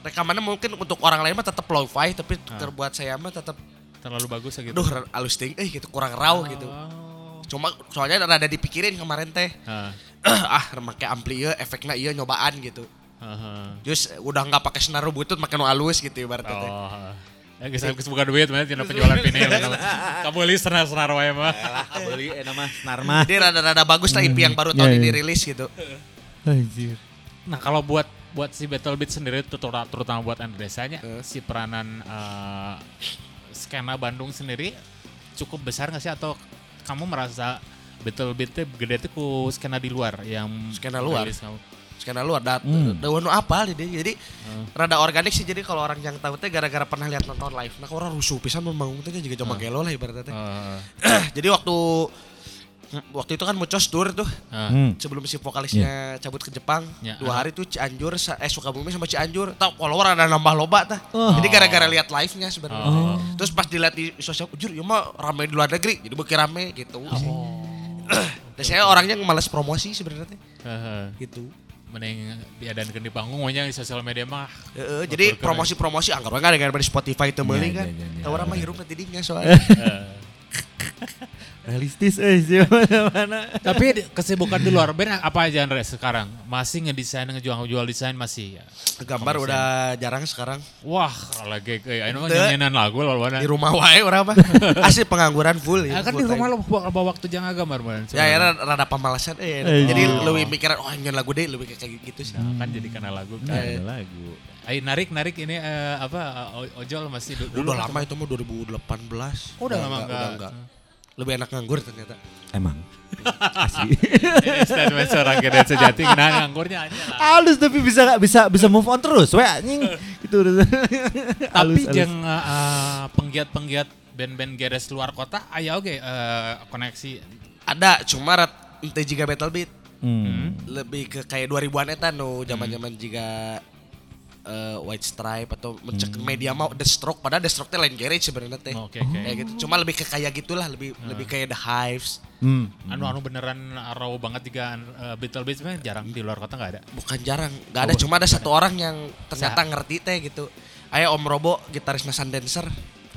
Rekamannya mungkin untuk orang lain mah tetap lo-fi tapi Ah. terbuat saya mah tetap Terlalu bagus ya gitu. aduh halus ting eh gitu kurang raw gitu. Oh. Cuma soalnya rada dipikirin kemarin teh. Heeh. ah (clears throat) make ampli ieu efeknya iya nyobaan gitu. Heeh. Terus udah nggak pakai senaru butut makin halus gitu ibaratnya teh. Ya geus geus buka duit mah tina penjualan (laughs) vinil. Kamu li senar-senar wae mah. beli enak mah senar mah. Jadi rada-rada bagus lah IP yang baru tahun Iya, ini iya. rilis gitu. Anjir. Nah, kalau buat buat si Battle Beat sendiri terutama, terutama buat Andresanya Eh. si peranan eh, skena Bandung sendiri cukup besar nggak sih atau kamu merasa Battle Beat gede tuh ku skena di luar yang Skena luar? rilis kamu? Skena luar dat Hmm. daun apa jadi jadi Hmm. rada organik sih jadi kalau orang yang tahu teh gara-gara pernah lihat nonton live nah orang rusuh pisan membangun teh juga coba gelo lah ibaratnya teh. Eh, (clears throat) jadi waktu waktu itu kan Mucos tour tuh eh, Hmm. sebelum si vokalisnya cabut ke Jepang Ya, dua hari tuh Cianjur eh Sukabumi sama Cianjur tau follower ada nambah loba tah Oh. jadi gara-gara lihat live nya sebenarnya Oh. terus pas dilihat di sosial jujur ya mah rame di luar negeri jadi beki rame gitu sih. dan saya orangnya males promosi sebenarnya teh eh, eh. gitu mending diadakan di panggung pokoknya di sosial media mah Heeh, jadi promosi-promosi anggap aja dengan Spotify itu beli Iya, kan. iya, iya. orang mah hirup nanti dinya soalnya. (laughs) Realistis eh sih (laughs) mana. tapi kesibukan di luar band apa aja Andre sekarang masih ngedesain ngejual-jual desain masih ya Gambar udah jarang sekarang. wah lagi kayak ini mah nyanyian lagu loh Di rumah wae orang mah. (laughs) Asli pengangguran full Ya, ya. kan di rumah time. lo bawa waktu jangan gambar man. Ya ya rada pemalasan eh. Eh, Jadi oh. lebih mikiran oh nyanyi lagu deh lebih kayak gitu sih. Nah, kan jadi karena lagu kan. ada lagu. Ayo narik narik ini eh, apa o- ojol masih du- dulu Udah lama itu mah 2018. Oh, udah lama enggak, enggak. udah enggak. Lebih enak nganggur ternyata. Emang. (laughs) Asli. Ini statement seorang gedet sejati kena nganggurnya aja lah. Halus tapi bisa bisa bisa move on terus. We anjing. (laughs) Gitu. Tapi halus. jeng eh, eh, penggiat-penggiat band-band geres luar kota aya oke eh, koneksi Ada cuma rat ente juga Battle Beat. Hmm. Lebih ke kayak 2000-an eta no zaman-zaman juga eh, White Stripe atau mencek media mau The Stroke padahal The Stroke teh lain garage sebenarnya teh. Oh, Oke oke. Kayak gitu. Cuma lebih ke kayak gitulah, lebih lebih kayak The Hives. Hmm. Anu anu beneran raw banget juga uh, Beatle Beats mah jarang di luar kota nggak ada. Bukan jarang, nggak ada cuma ada satu orang yang ternyata ngerti teh gitu. Ayo Om Robo, gitaris Nasan Dancer.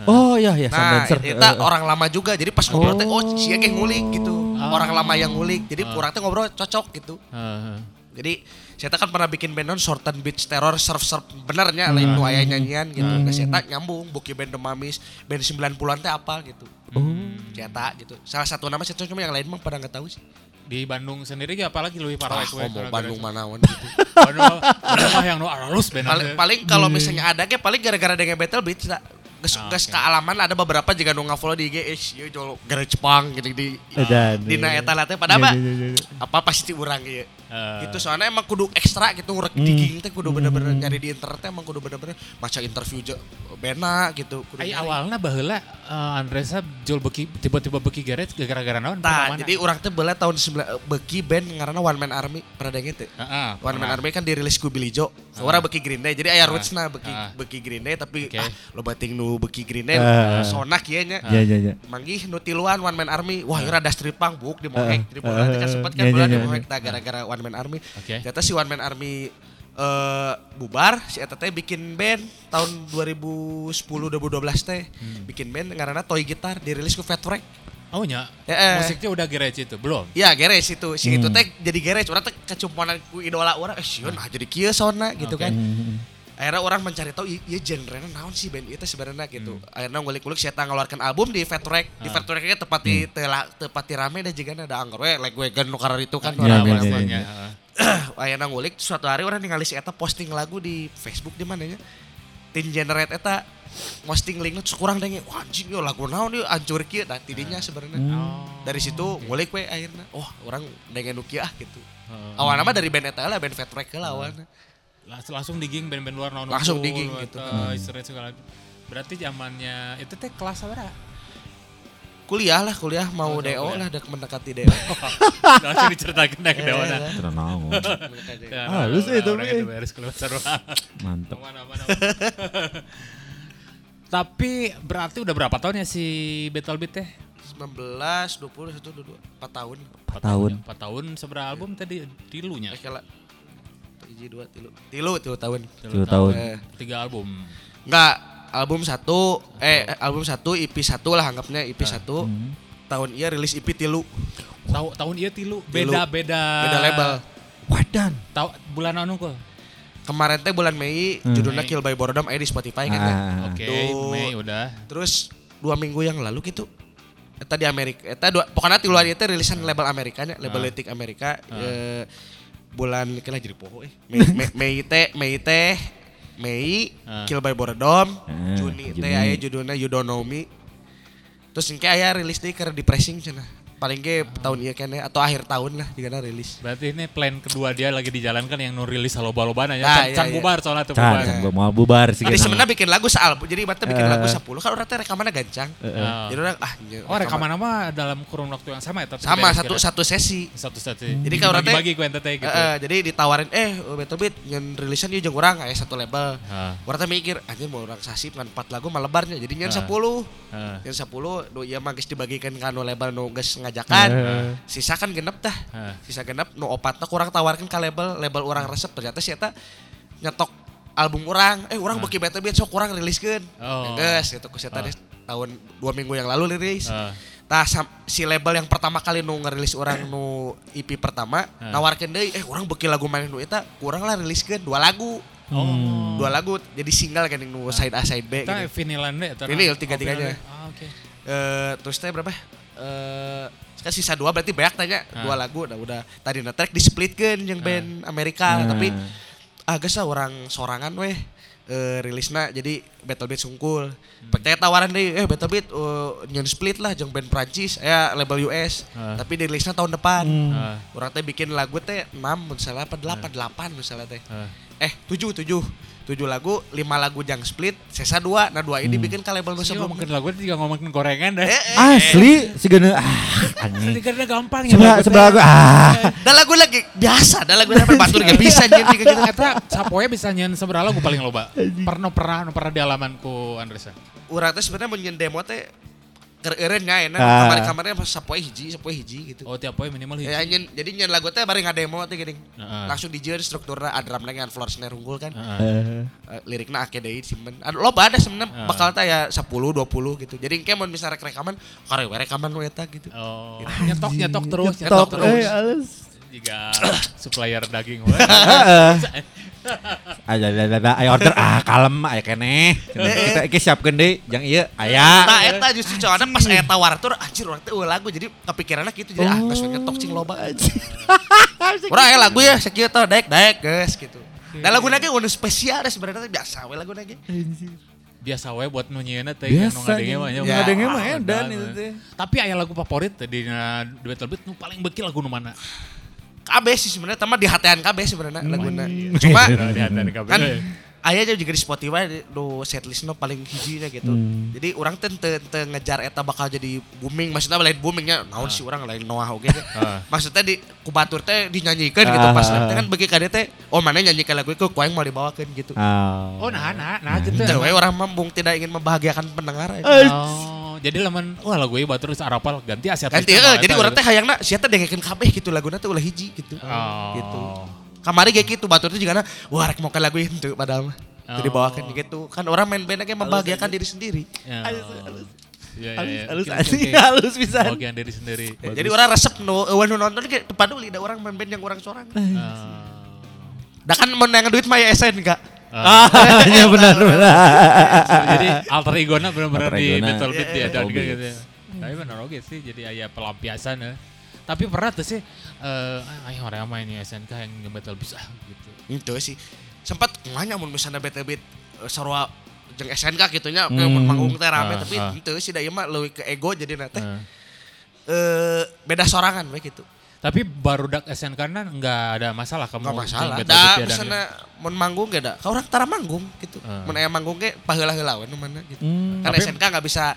Oh iya iya Nah, Sundancer. itu Eh, orang lama juga. Jadi pas ngobrol teh, oh sih kayak ngulik gitu. Oh. Orang lama yang ngulik. Jadi kurang teh ngobrol cocok gitu. Heeh. Jadi saya kan pernah bikin band non Shorten Beach Terror surf surf benernya lain nu aya nyanyian gitu. Nah, saya nyambung buki band The Mamis, band 90-an teh apa gitu. Oh. Saya gitu. Salah satu nama saya cuma yang lain mah pada nggak tahu sih. Di Bandung sendiri ge apalagi lebih parah Ah, itu. ngomong Bandung manawan (laughs) gitu. Bandung Bandung mah yang nu halus band. paling paling kalau misalnya ada ge paling gara-gara dengan Battle Beats lah. Ges, Ah, ges oke. kealaman ada beberapa juga nu follow di IG eh ieu jolo gara Jepang gitu di Edan. di na eta lah teh padahal mah Iya, iya, iya, iya. apa pasti urang ieu. Eh, Gitu soalnya emang kudu ekstra gitu ngurek Hmm. digging teh kudu bener-bener nyari di internet emang kudu bener-bener maca interview je bena gitu kudu nyari. awalnya baheula uh, Andresa jual beki tiba-tiba beki garage gara-gara naon? Tah, jadi orang teh bela tahun 9 beki band ngaranna One Man Army pernah dengar teh. Heeh. One Man Army kan dirilis ku Billy Joe. Orang beki Green Day. Jadi aya Ah. rootsna beki Ah. beki Green Day tapi ah lo bating nu beki Green Day Ah. sonak ieu nya. Iya iya iya. Manggih nu tiluan One Man Army. Wah, ieu rada street punk buk di Ah. Mohek. Di Mohek Ah. kan sempat kan Iya, bulan iya, di iya, Mohek iya. tah gara-gara One Man Army. Oke. Ternyata si One Man Army eh bubar si eta teh bikin band tahun 2010 2012 teh. Hmm. Bikin band ngaranna Toy Guitar dirilis ku Fat Wreck. Oh nya. Ya, eh. Musiknya udah garage itu belum? Ya garage itu, si itu Hmm. teh jadi garage. Orang teh kecumponan ku idola orang, eh sieun ah jadi kieu sona gitu Oke. kan. Hmm. Akhirnya orang mencari tahu iya genre naon sih band itu sebenarnya gitu. Hmm. Akhirnya ngulik-ngulik saya ngeluarkan album di Fat Wreck. Di Ah. Fat Wreck tepat di tela tepat di rame dan juga ada anggar we like we nu karar itu kan orang iya, rame. iya, namanya. (clears throat) Akhirnya ngulik suatu hari orang ningali si eta posting lagu di Facebook di mananya. Tin generate eta posting link terus kurang denge wah anjing yo lagu naon ieu hancur kieu nah tidinya sebenarnya. Oh. Dari situ ngulik we akhirnya. Oh, orang dengan nu kieu ah gitu. Heeh. Awalnya mah dari band eta lah, band Fat Wreck lah awalnya. Langsung digging band-band luar naon Langsung digging gitu. atau istirahat segala. Berarti zamannya itu teh kelas apa? Kuliah lah, kuliah mau Oh, DO kuliah. lah, udah mendekati DO. (laughs) Langsung diceritakan dah (laughs) ke. Terus naon. (laughs) Ya, Halus nah, itu, orang eh. itu beres keluar seru. Mantep. Tapi berarti udah berapa tahun ya si Battle Beat teh? 19, 20, 1, 2, 4 tahun. Empat tahun. ya? Empat tahun seberapa album tadi tilunya? Hiji, dua, tilu. Tilu, tilu tahun. Tilu tahun. Eh, Tiga album. enggak, album satu, eh album satu, EP satu lah anggapnya EP satu. Hmm. Tahun iya rilis EP tilu. Tahu tahun iya tilu beda beda Beda label. Wadan. Tahu bulan anu kok? kemarin teh bulan Mei Hmm. judulnya Mei. Kill by Boredom eh di Spotify kan. Ah. Oke. Mei udah. Terus dua minggu yang lalu gitu Eta di Amerika, eta dua, pokoknya di luar itu rilisan label Amerikanya, label Ah. letik Amerika. Ah. eh, bulan kira jadi poho eh. Mei, (laughs) Mei, Mei teh, Mei teh, Mei, Ah. Kill by Boredom, Ah, Juni teh Juni. aya judulnya You Don't Know Me. Terus ini aya rilis deh karena di pressing cenah. Paling ge tahun ieu kene atau akhir tahun lah jika rilis. Berarti ini plan kedua dia lagi dijalankan yang nu rilis loba-lobana ya. Nah, Can, iya, can iya. bubar soalnya tuh Can, bubar. can mau bubar sih. Tadi sebenarnya bikin lagu sealbum, jadi mata bikin Eh. lagu 10 kan orang teh rekamannya gancang. Ah. Jadi orang ah nye, Oh rekaman nama dalam kurun waktu yang sama ya? tapi sama satu kira. satu sesi. satu satu. Jadi kalau orang teh- bagi gue ente teh gitu. Eh, eh, jadi ditawarin eh Beto Beat yang rilisan dia jeung urang aya satu label. Ah, Orang teh mikir anjir mau orang sasip kan 4 lagu malebarnya jadi nyen Ah. 10. ah, Nyen 10 nu ieu mah geus dibagikan ka anu label nu geus ngajakan. Eh. Sisa kan genep dah. ah. Sisa genep nu opatna kurang tawarkan ka label label orang resep ternyata si eta nyetok album orang eh orang beki Beto Beat sok kurang riliskeun. Oh. Geus gitu ku si deh, tahun dua minggu yang lalu rilis. Ah. Nah, si label yang pertama kali nu ngerilis orang nu EP pertama Ah. nawarkeun deui eh orang beki lagu mana nu eta kurang lah riliskeun dua lagu. Oh. Dua lagu jadi single kan yang nu side A side B Kita gitu. vinilan deh. Vinil, nah? tiga-tiganya. Oh. Ah, oke. Eh terus teh berapa? Eh kan sisa dua berarti banyak tanya Ah. dua lagu udah udah tadi na track di splitkeun yang band Amerika Ah. tapi agak sah orang sorangan weh eh rilisna jadi Battle Beat sungkul. Hmm. Percaya tawaran deh, eh Battle Beat eh, nyen split lah jeung band Prancis, ya label US. Ah. Tapi dirilisnya tahun depan. Hmm. Ah, Orang teh bikin lagu teh 6 misalnya apa 8 8 misalnya teh. ah. Eh 7 7 7 lagu, 5 lagu jang split, sisa 2. Nah 2 ini bikin ke label nu Sih sebelum. ngomongin lagu itu juga ngomongin gorengan deh. Eh, eh, Asli si gana ah anjing. Karena gampang ya. Sebelah lagu sebelah aku ah. Dah lagu lagi biasa, dah lagu apa batur gak bisa jadi gitu. Eta sapoe bisa nyen seberapa lagu paling loba. Pernah pernah pernah di alamanku Andresa. Urang teh sebenarnya mun nyen demo teh keur eureun nya enak Ah. kamar-kamarnya pas sapoe hiji, sapoe hiji gitu. Oh tiap poe minimal hiji. Ya, nyen, jadi nyen lagu teh bari ngademo teh geuning. Heeh. Langsung dijieun strukturna drum dengan floor snare unggul kan. Heeh. Eh, Eh, lirikna ake deui simpen. Loba ada sebenarnya Ah. bakal teh ya 10 20 gitu. Jadi engke mun misalnya rek rekaman, kare we rekaman we eta gitu. Oh, (laughs) nyetok nyetok terus, Nyetok, nyetok terus. eh. Jika supplier daging we. (laughs) Aja ada ada ayo order ah kalem aya keneh. Kita iki siapkeun deui jang ieu aya. Nah, eta justru cowoknya pas aya tawartur anjir urang teh eueuh lagu jadi kepikiranna gitu jadi ah geus we nyetok cing loba. Urang (laughs) aya lagu ya sakieu teh daek daek geus gitu. Dan lagu lagi udah spesial deh sebenarnya biasa we lagu lagi. Biasa we buat nunyeuna teh yang nu ngadenge mah nya. Ya. Ngadenge mah Wah, edan itu teh. Tapi aya lagu favorit teh di na Duet Beat nu paling beki lagu nu mana? KB sih sebenarnya sama di hatean KB sebenarnya laguna. Cuma Di hati kabeh. kan aya aja juga di Spotify do setlistnya paling hijinya gitu. Hmm. Jadi orang teh teu teu ngejar eta bakal jadi booming, maksudnya lain boomingnya naon sih orang lain Noah oge teh. Ah. Maksudnya di kubatur teh dinyanyikan gitu Ah. pas teh kan bagi kade teh oh mana nyanyikan lagu itu kuaing mau dibawakan gitu. Ah. Oh nah nah nah gitu. We orang mambung tidak ingin membahagiakan pendengar. aja. Oh, jadi lamun wah lagu ieu batur geus arapal ganti aset. Ganti eh, jadi orang teh hayangna sia teh dengekeun kabeh gitu laguna teh ulah hiji gitu. Oh. Gitu. Kamari kayak gitu batur juga wah rek mau ke lagu itu padahal mah. Jadi Oh. bawakan gitu kan orang main band kayak (laughs) membahagiakan diri sendiri. Ya. Halus, halus. Iya, Halus, halus oke. halus pisan. Bagian diri sendiri. Ya, jadi orang resep nu eueuh nu nonton kayak depan dulu lidah orang main band yang orang sorang. Ah. Da kan mun yang duit mah ya SN enggak. Ah. Iya benar benar. jadi alter ego-na benar-benar di. Battle Beat dia dan gitu. ya. Tapi benar oke sih jadi aya pelampiasan ya. Tapi pernah tuh sih eh ayo orang main di SNK yang Battle Beat ah gitu. Itu sih. Sempat nganya mun misalnya bete beat eh, sarua jeung SNK gitunya Hmm. mun manggung teh rame Ah, tapi ah. itu sih da ieu mah leuwih ke ego jadi teh Eh. eh beda sorangan we gitu. Tapi baru dak SNK kan nggak ada masalah kamu Enggak masalah. Da ya, misalnya mun manggung ge da. Ka urang tara manggung gitu. Ah. Mun aya manggung ge paheula-heula we nu mana gitu. Hmm. Kan Tapi- SNK nggak bisa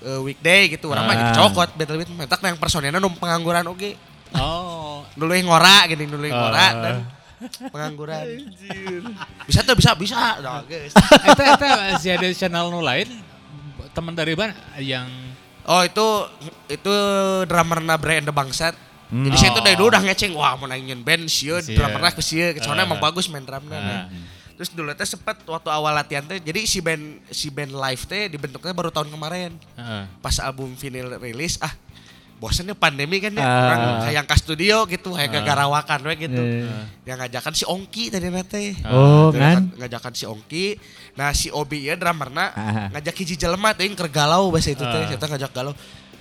eh, weekday gitu. Urang mah Ah. jadi cokot battle beat mentak yang personelna nu pengangguran oge. Oh. Dulu yang ngora gini dulu yang ngora Ah. dan pengangguran. bisa tuh bisa bisa. Eta eta si ada channel nu lain teman dari mana yang Oh itu itu drummerna Brian the Bangsat. Hmm. Jadi saya tuh Oh. dari dulu udah ngeceng wah mau nangin band sieun Sia. drummerna ke sieun soalnya Ah. emang bagus main drumna. Ah. nah. Terus dulu teh sempet waktu awal latihan teh jadi si band si band live teh dibentuknya baru tahun kemarin. Heeh. Pas album vinyl rilis ah bosannya pandemi kan ya Ah. orang hayang ke studio gitu hayang ke garawakan we gitu Eh. yang ngajakan si Ongki tadi nate Oh, Ngajakan- kan? ngajakan si Ongki nah si Obi ya drummerna Ah. ngajak hiji jelema teh keur galau bahasa itu teh Ah. kita ngajak galau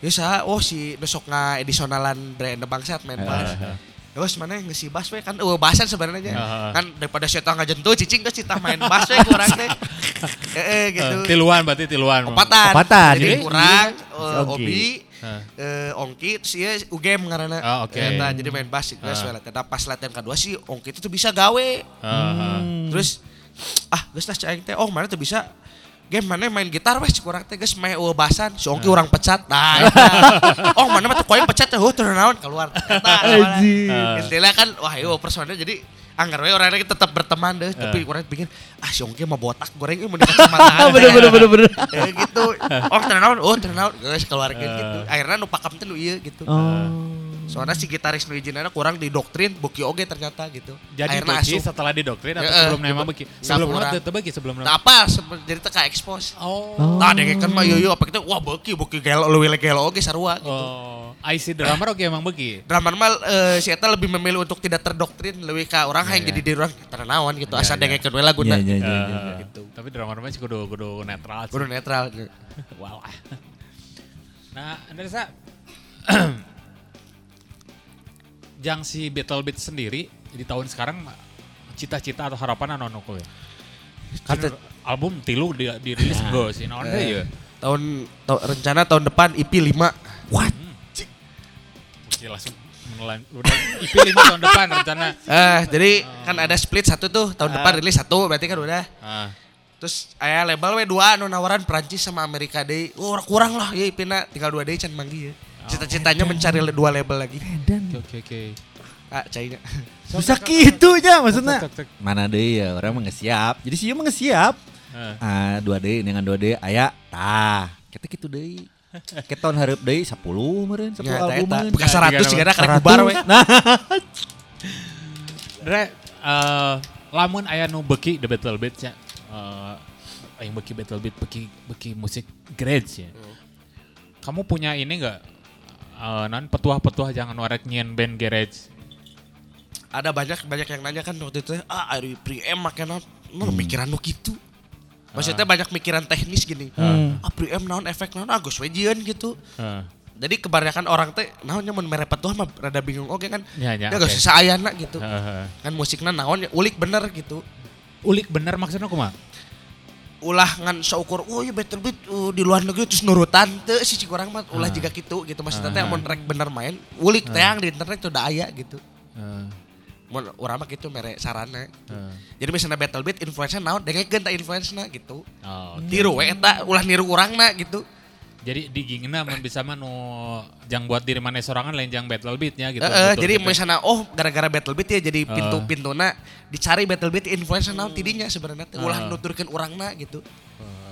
ya saha oh si besok nga edisionalan brand bangsat main bass Ah. Terus mana yang ngisi bass we kan eueuh bahasan sebenarnya Ah. kan daripada saya ngajentuh cicing geus citah main bass we kurang teh (laughs) heeh gitu Eh, tiluan berarti tiluan. Opatan. Opatan. Jadi Jadi, kurang Si eh, Ongki. Obi Ah. eh, Ongki terus ieu UGM ngaranna. Oh, oke. Eta, jadi main bass geus we latihan. Pas latihan kedua sih Ongki itu tuh bisa gawe. Ah, ah. Terus ah geus cai teh oh mana tuh bisa game mana main gitar weh kurang teh geus main eueuh basan si Ongki orang pecat. Nah, (laughs) oh mana mah tuh koin pecat teh oh turnaon keluar. Eta. (laughs) Anjing. Ah. Intinya kan wah itu personalnya jadi anggar we orangnya tetap berteman deh tapi orang pikir ah si Ongki mah botak goreng ini mau di kacamata bener bener bener bener. Eh, (laughs) gitu oh turnaon oh turnaon guys keluarkan Eh. gitu akhirnya nu pakam teh nu ieu gitu Oh. Soalnya si gitaris nu izinana kurang didoktrin buki oge ternyata gitu Jadi akhirnya Doci asup setelah didoktrin atau Ya, sebelum nama beki? nggak Sebelum nama teu beki sebelum nah nama. apa sebe- jadi teka expose Oh. Nah, deh kan mah yoyo apa kita wah beki beki gelo lu gelo oge sarua gitu. Oh. IC drummer oke emang beki. Drummer mah eh, si Eta lebih memilih untuk tidak terdoktrin lebih ke orang yang jadi diri orang ternawan gitu Ya, asal ya. dengekeun we laguna Iya, iya, iya. Eh, gitu. Tapi drummer mah sih kudu kudu netral. sih. Kudu netral gitu. (laughs) Wow. Nah, Andresa, (clears throat) Jang si Battle Beat sendiri di tahun sekarang cita-cita atau harapan anu anu kowe? Kan Cita- album tilu di, dirilis enggak sih? Naon ya? tahun ta- rencana tahun depan IP 5 What? Mesti langsung menelan udah IP 5 tahun depan rencana. eh jadi kan ada split satu tuh tahun depan rilis satu berarti kan udah Ah, terus aya label we dua anu nawaran Prancis sama Amerika deh oh kurang lah ya IP na tinggal dua deh can manggi ya cita-citanya mencari dua label lagi oke oke oke. ah cainya Bisa gitu nya maksudnya. Mana deh ya orang mah siap. Jadi sih mah nggak siap. Ah, Ah, dua D dengan dua D aya tah. Kita gitu deh. (laughs) Kita tahun harap deh 10 meureun 10 Ya, eta, album. Bukan 100 juga ada karek 100. bubar we. Nah, (laughs) Dre, eh, lamun aya nu beki the Battle Beat ya. Eh, yang beki Battle Beat beki beki musik garage ya. Kamu punya ini enggak eh non petuah-petuah jangan warek nyieun band garage. ada banyak banyak yang nanya kan waktu itu ah Ari Priem make naon naon mikiran nu gitu. Maksudnya banyak mikiran teknis gini. Ah. Priem naon efek naon? Agus we jieun gitu. Heeh. jadi kebanyakan orang teh naonnya mun mere petuah mah rada bingung. Oke kan? Ya, ya, ya gak oke. usah ayana gitu. Heeh. kan musiknya naon ya ulik bener gitu. Ulik bener maksudnya kumaha? Ulah ngan seukur oh iya betul beat uh, di luar negeri terus nurutan teu si cikurang mah ulah juga gitu gitu. Maksudnya teh Ah. mun rek bener main ulik teang di internet tuh udah aya gitu. Heeh. mun urang mah gitu mere sarana Heeh. jadi misalnya battle beat influence naon dengekeun ta influence na gitu. Oh, tiru we eta ulah niru urang na gitu Jadi di gingna mun bisa mah nu jang buat diri mana sorangan lain jang battle beatnya gitu. Heeh, Betul jadi gitu. misalnya oh gara-gara battle beat ya jadi Ah. pintu-pintuna dicari battle beat influence naon tidinya sebenarnya teh ulah Ah. nuturkeun urangna gitu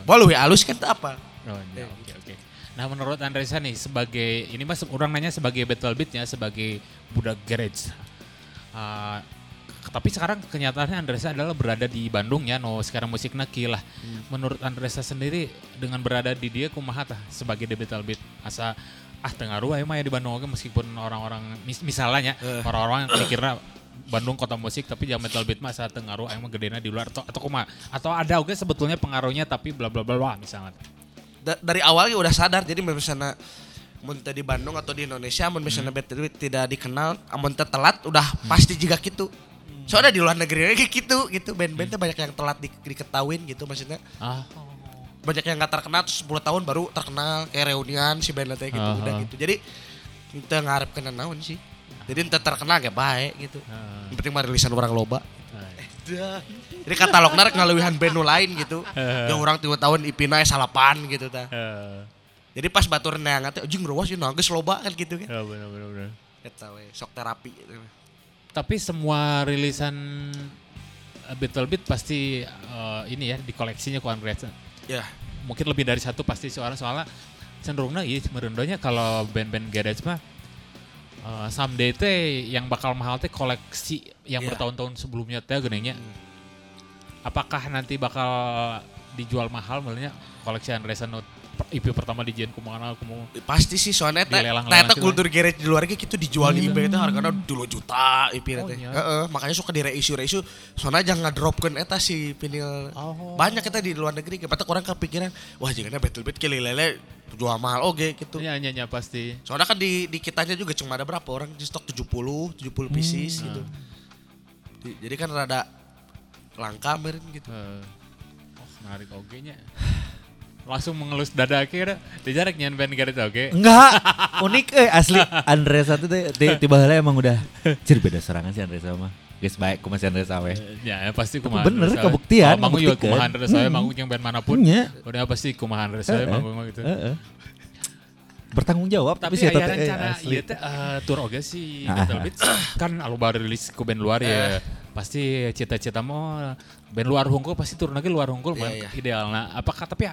Boleh we alus kan apa Oh, ya, oke oke. Nah menurut Andresa nih sebagai ini mas orang nanya sebagai battle beatnya sebagai budak garage. Ah, tapi sekarang kenyataannya Andresa adalah berada di Bandung ya, no sekarang musik naki lah. Menurut Andresa sendiri dengan berada di dia kumaha tah sebagai battle beat asa ah tengaruh ya mah ya di Bandung oke meskipun orang-orang mis- misalnya Eh. orang-orang mikirnya Bandung kota musik tapi jam metal beat mah saat tengaruh emang gedena di luar atau atau kumaha atau ada oke sebetulnya pengaruhnya tapi bla bla bla bla misalnya. Da- dari awalnya udah sadar jadi misalnya mun di Bandung atau di Indonesia mun misalnya beat tidak dikenal amun telat udah pasti juga gitu soalnya di luar negeri kayak gitu gitu band-band teh banyak yang telat di, diketahuin gitu maksudnya Ah. banyak yang gak terkenal terus 10 tahun baru terkenal kayak reunian si band gitu Aha. udah gitu jadi kita ngarep kena naon sih jadi ente terkenal gak baik gitu Ah. yang penting mah rilisan orang loba Ah. (laughs) jadi katalog narik ngalewihan band lain gitu Eh. (laughs) yang orang tiga tahun ipina salapan gitu ta Eh, jadi pas batur neangan teh anjing ruas ieu nangis loba kan gitu kan ya benar benar. eta we sok terapi gitu. Tapi semua rilisan uh, Battle Beat pasti uh, ini ya di koleksinya ku Andreas. ya Mungkin lebih dari satu pasti soalnya soalnya cenderungnya iya merendonya kalau band-band garage mah uh, someday teh yang bakal mahal teh koleksi yang Iya. bertahun-tahun sebelumnya teh genenya. Apakah nanti bakal dijual mahal mulanya koleksi Andreas IP pertama di Jen kumaha kumaha. Pasti sih soalnya eta sih, kultur garage di luar gitu dijual di eBay eta hargana 2 juta IP Oh, teh. iya. Makanya suka di reissue reissue soalnya jangan ngadropkeun eta si vinyl. Oh. Banyak eta di luar negeri, kepata orang kepikiran, wah jigana Battle Beat kili lele jual mahal oge gitu. Iya, iya, iya, pasti. Soalnya kan di di kitanya juga cuma ada berapa orang di stok 70, 70 pieces gitu. Di- Jadi kan rada langka meren gitu. Eh, oh, menarik oke nya. Langsung mengelus dada akhirnya. Dijarak nyan band garet oke. Enggak, (laughs) unik eh asli Andres satu teh ti- tiba heula emang udah cir beda serangan sih Andres sama. Guys baik ku masih Andres awe. Ya, ya pasti Tapi kumaha. bener, kebuktian, Kalau manggung juga membuktikan. kumaha Andres Awe, Hmm. yang band mana pun. Iya. Udah pasti kumaha Andres Awe Heeh. manggung mah gitu. Heeh. Bertanggung jawab Tapi tapi sih eh, rencana ieu teh eh, tour oge sih Ah, Battle ah. Beats (clears throat) kan alo baru rilis ku band luar ya. Pasti cita-cita mau band luar hungkul pasti turun lagi luar hungkul Iya, man iya. idealna. Apakah tapi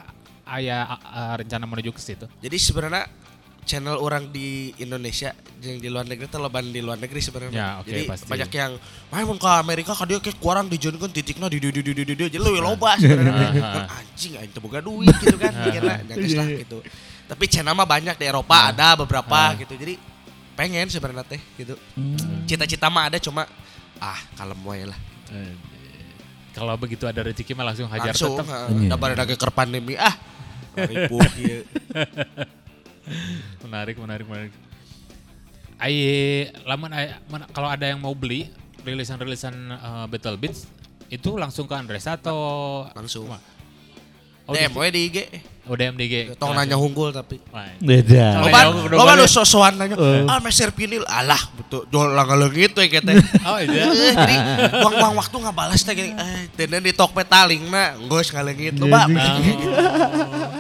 aya ah, rencana menuju ke situ? Jadi sebenarnya channel orang di Indonesia yang di luar negeri itu loban di luar negeri sebenarnya. Ya, oke, Jadi pasti. banyak yang main ke Amerika kan dia kayak kurang dijunkan titiknya di di di di di di di jadi lebih loba sebenarnya. (laughs) Ah, Kan anjing aing teu boga duit gitu kan mikirna nyangkes lah gitu. Tapi channel mah banyak di Eropa ada beberapa gitu. Jadi pengen sebenarnya teh gitu. Cita-cita mah ada cuma ah kalem wae lah. Kalau begitu ada rezeki mah langsung hajar Langsung tetep. heeh, da barada ke pandemi ah. Ribu (laughs) ieu. Menarik, menarik, menarik. Lamun aya- mana- kalau ada yang mau beli rilisan-rilisan eh, Battle Beats itu langsung ke Andres atau Langsung. Oh, DM we di IG. Oh, DMDG. Tong nanya hunggul tapi. Beda. Loba udah loba lu so-soan nanya, ah meser pinil, alah betul, jual langaleungit we kete. (laughs) Oh, iya. Eh, Jadi buang-buang waktu nggak balas teh gini, eh tenen di Tokped taling na, geus ngaleungit loba.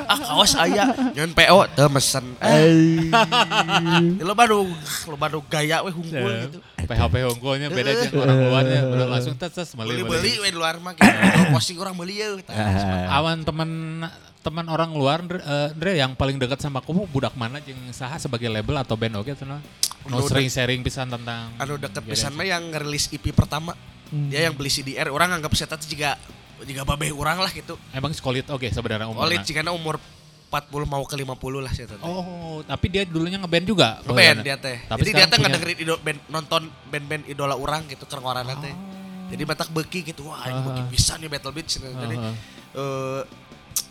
Ah kaos aya, nyeun PO teu mesen. Eh, lo (laughs) baru lo baru gaya we hungkul Ya. gitu. PHP hongkolnya beda jeung orang luarnya, udah langsung tes tes beli we di luar mah gitu. Posting orang beli ya. (laughs) Awan teman teman orang luar Ndre, eh, yang paling dekat sama kamu budak mana jeung saha sebagai label atau band oke cenah. No Anu sering sharing pisan tentang Anu deket pisan mah yang ngerilis EP pertama. Dia yang beli CDR, orang anggap saya teh juga juga babeh orang lah gitu. Emang sekolit oke sebenarnya umurnya. Oleh jika umur 40 mau ke 50 lah saya teh. Oh, tapi dia dulunya ngeband juga. Ngeband dia teh. Tapi Jadi dia teh punya- ngedengerin ido, band, nonton band-band idola orang gitu kerengorana teh. Jadi batak beki gitu. Wah, ini Ah. beki bisa nih Battle Beats. Jadi Ah, ah. eh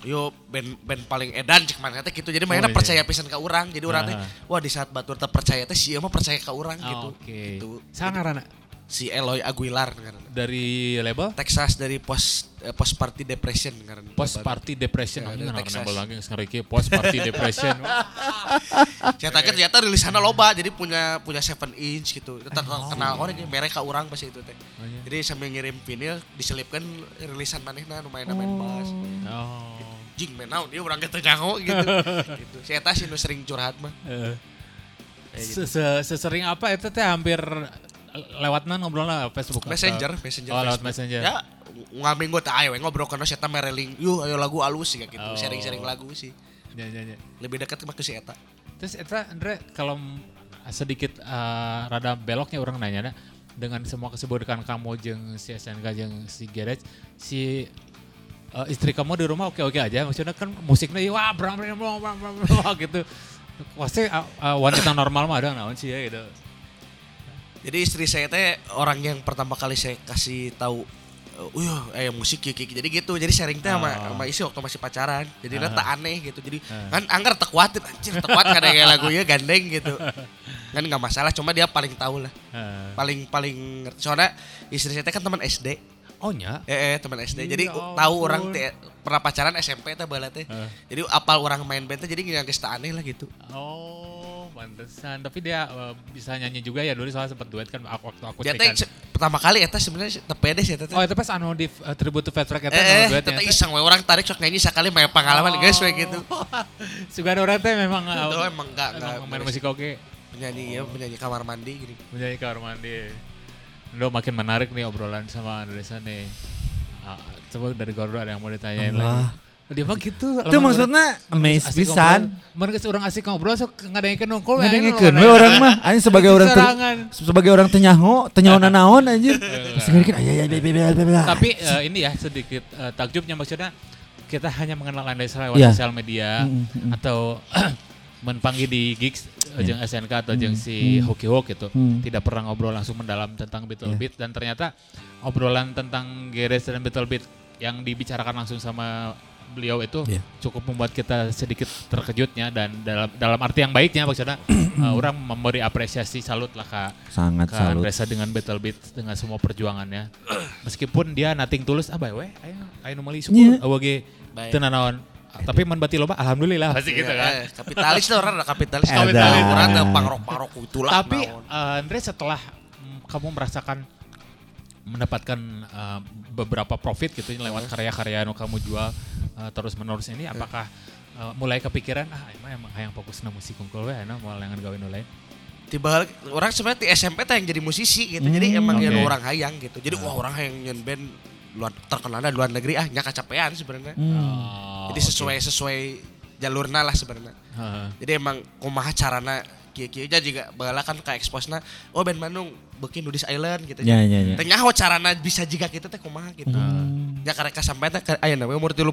yo band band paling edan cek mana teh gitu. Jadi Oh, mainnya iya. percaya pisan ke orang. Jadi orang teh Ah. wah di saat batur teh percaya teh si mah percaya ke orang gitu. Oh, Oke. Gitu. Sangarana Si Eloy Aguilar ngaranna. dari label Texas dari post eh, post party depression ngaranna. Post Party Depression. Ya, dari orang Texas. nambah lagi sekarang iki Post Party Depression. (laughs) Ternyata kan ternyata rilisannya loba jadi punya punya 7 inch gitu. Kita kenal orang yang mereka orang pas itu teh. Oh, iya. Jadi sambil ngirim vinyl diselipkan rilisan manehna nu main main bass. Oh. Jing main naon dia urang teu nyaho gitu. (laughs) gitu. Si eta sih sering curhat mah. Eh, se- se- Sesering apa itu teh hampir lewat mana ngobrol lah Facebook atau- Messenger, messenger. Oh, lewat. Messenger. Ya, ngambil gue ayo ngobrol kana si eta mereling. Yuk ayo lagu alus sih kayak gitu. Oh. Sharing-sharing lagu sih. Ya, ya, ya. Lebih dekat ke si eta. Terus Eta, Andre, kalau sedikit eh, rada beloknya orang nanya nah, dengan semua kesibukan kamu jeng si SNK jeng si Garage, si eh, istri kamu di rumah oke-oke aja, maksudnya kan musiknya ya, wah bram bram bram bram bram, bram, gitu. Pasti eh, eh, wanita normal mah ada naon sih ya gitu. Jadi istri saya teh orang yang pertama kali saya kasih tahu uh eh musik kieu kieu." jadi gitu jadi sharing teh sama Oh. sama istri waktu masih pacaran jadi Ah. tak aneh gitu jadi Ah. kan anggar tak kuat anjir tak kuat kada kayak lagunya gandeng gitu (laughs) kan nggak masalah cuma dia paling tahu lah Eh, paling paling soalnya istri saya teh kan teman SD oh nya? eh, eh teman SD Ya jadi ampun. tahu orang teh pernah pacaran SMP teh bala teh Eh. jadi apal orang main band teh jadi nggak aneh lah gitu Oh, pantesan. Tapi dia eh, bisa nyanyi juga ya dulu soalnya sempat duet kan aku- waktu aku dia teh kan. pertama kali eta sebenarnya teu pede sih eta Oh, itu pas anu di uh, Tribute to Fat Track eta Eh, anu eh, duetnya teteh teh. iseng we orang tarik sok nyanyi sekali main pengalaman guys we gitu. (laughs) Suka ada orang teh memang uh, (laughs) emang enggak enggak emang main musik oke. penyanyi ya penyanyi kamar mandi gini. menjadi kamar mandi. Udah makin menarik nih obrolan sama Andresa nih. Ah, coba dari Gordo ada yang mau ditanyain lagi. Dia mah gitu. Itu maksudnya amaze pisan. Mereka orang asik ngobrol sok ngadengkeun nongkol. Ngadengikeun we orang mah anjing sebagai orang ter, sebagai orang tenyaho, tenyaho naon anjir. Ngirikin aya aya. Tapi eh, ini ya sedikit eh, takjubnya maksudnya kita hanya mengenal Andresa lewat Iya. sosial media Mm, mm, mm. atau (clears throat) menpanggil di gigs eh, Iya. jeung SNK atau jeung si mm. Hoki Hawk gitu. Hmm. Tidak pernah ngobrol langsung mendalam tentang Beatle Iya. Beat dan ternyata obrolan tentang Geres dan Beatle Beat yang dibicarakan langsung sama beliau itu Iya. cukup membuat kita sedikit terkejutnya dan dalam dalam arti yang baiknya maksudnya eh, (clears throat) orang memberi apresiasi salut lah kak Sangat ke salut. Andresa dengan Battle Beat dengan semua perjuangannya. (clears throat) Meskipun dia nating tulus ah we nu meuli Nya. syukur eueuh ge Baik. teu nanaon. Tapi mun bati loba alhamdulillah pasti gitu Iya, kan. eh, kapitalis tuh orang ada kapitalis. Kapitalis orang ada pangrok-pangrok itulah. Tapi eh, Andre setelah mm, kamu merasakan mendapatkan eh, beberapa profit gitu lewat karya-karya yang kamu jual eh, terus menerus ini apakah eh, mulai kepikiran ah emang emang hayang fokus na musik kungkul we na mau lengan gawe nu lain. tiba orang sebenarnya di SMP teh yang jadi musisi gitu. Jadi emang oke. yang orang hayang gitu. Jadi wah orang hayang nyen band luar terkenalnya luar negeri ah nya kacapean sebenarnya. Hmm. Oh, Jadi sesuai sesuai jalurna lah sebenarnya. Jadi emang kumaha carana kieu-kieu aja juga bala kan ka exposna oh band Bandung bikin Nudis Island gitu. Ya, ya, ya. Teh nyaho carana bisa jiga kita teh kumaha gitu. Hmm. Ya kareka sampai teh ayeuna we umur 30.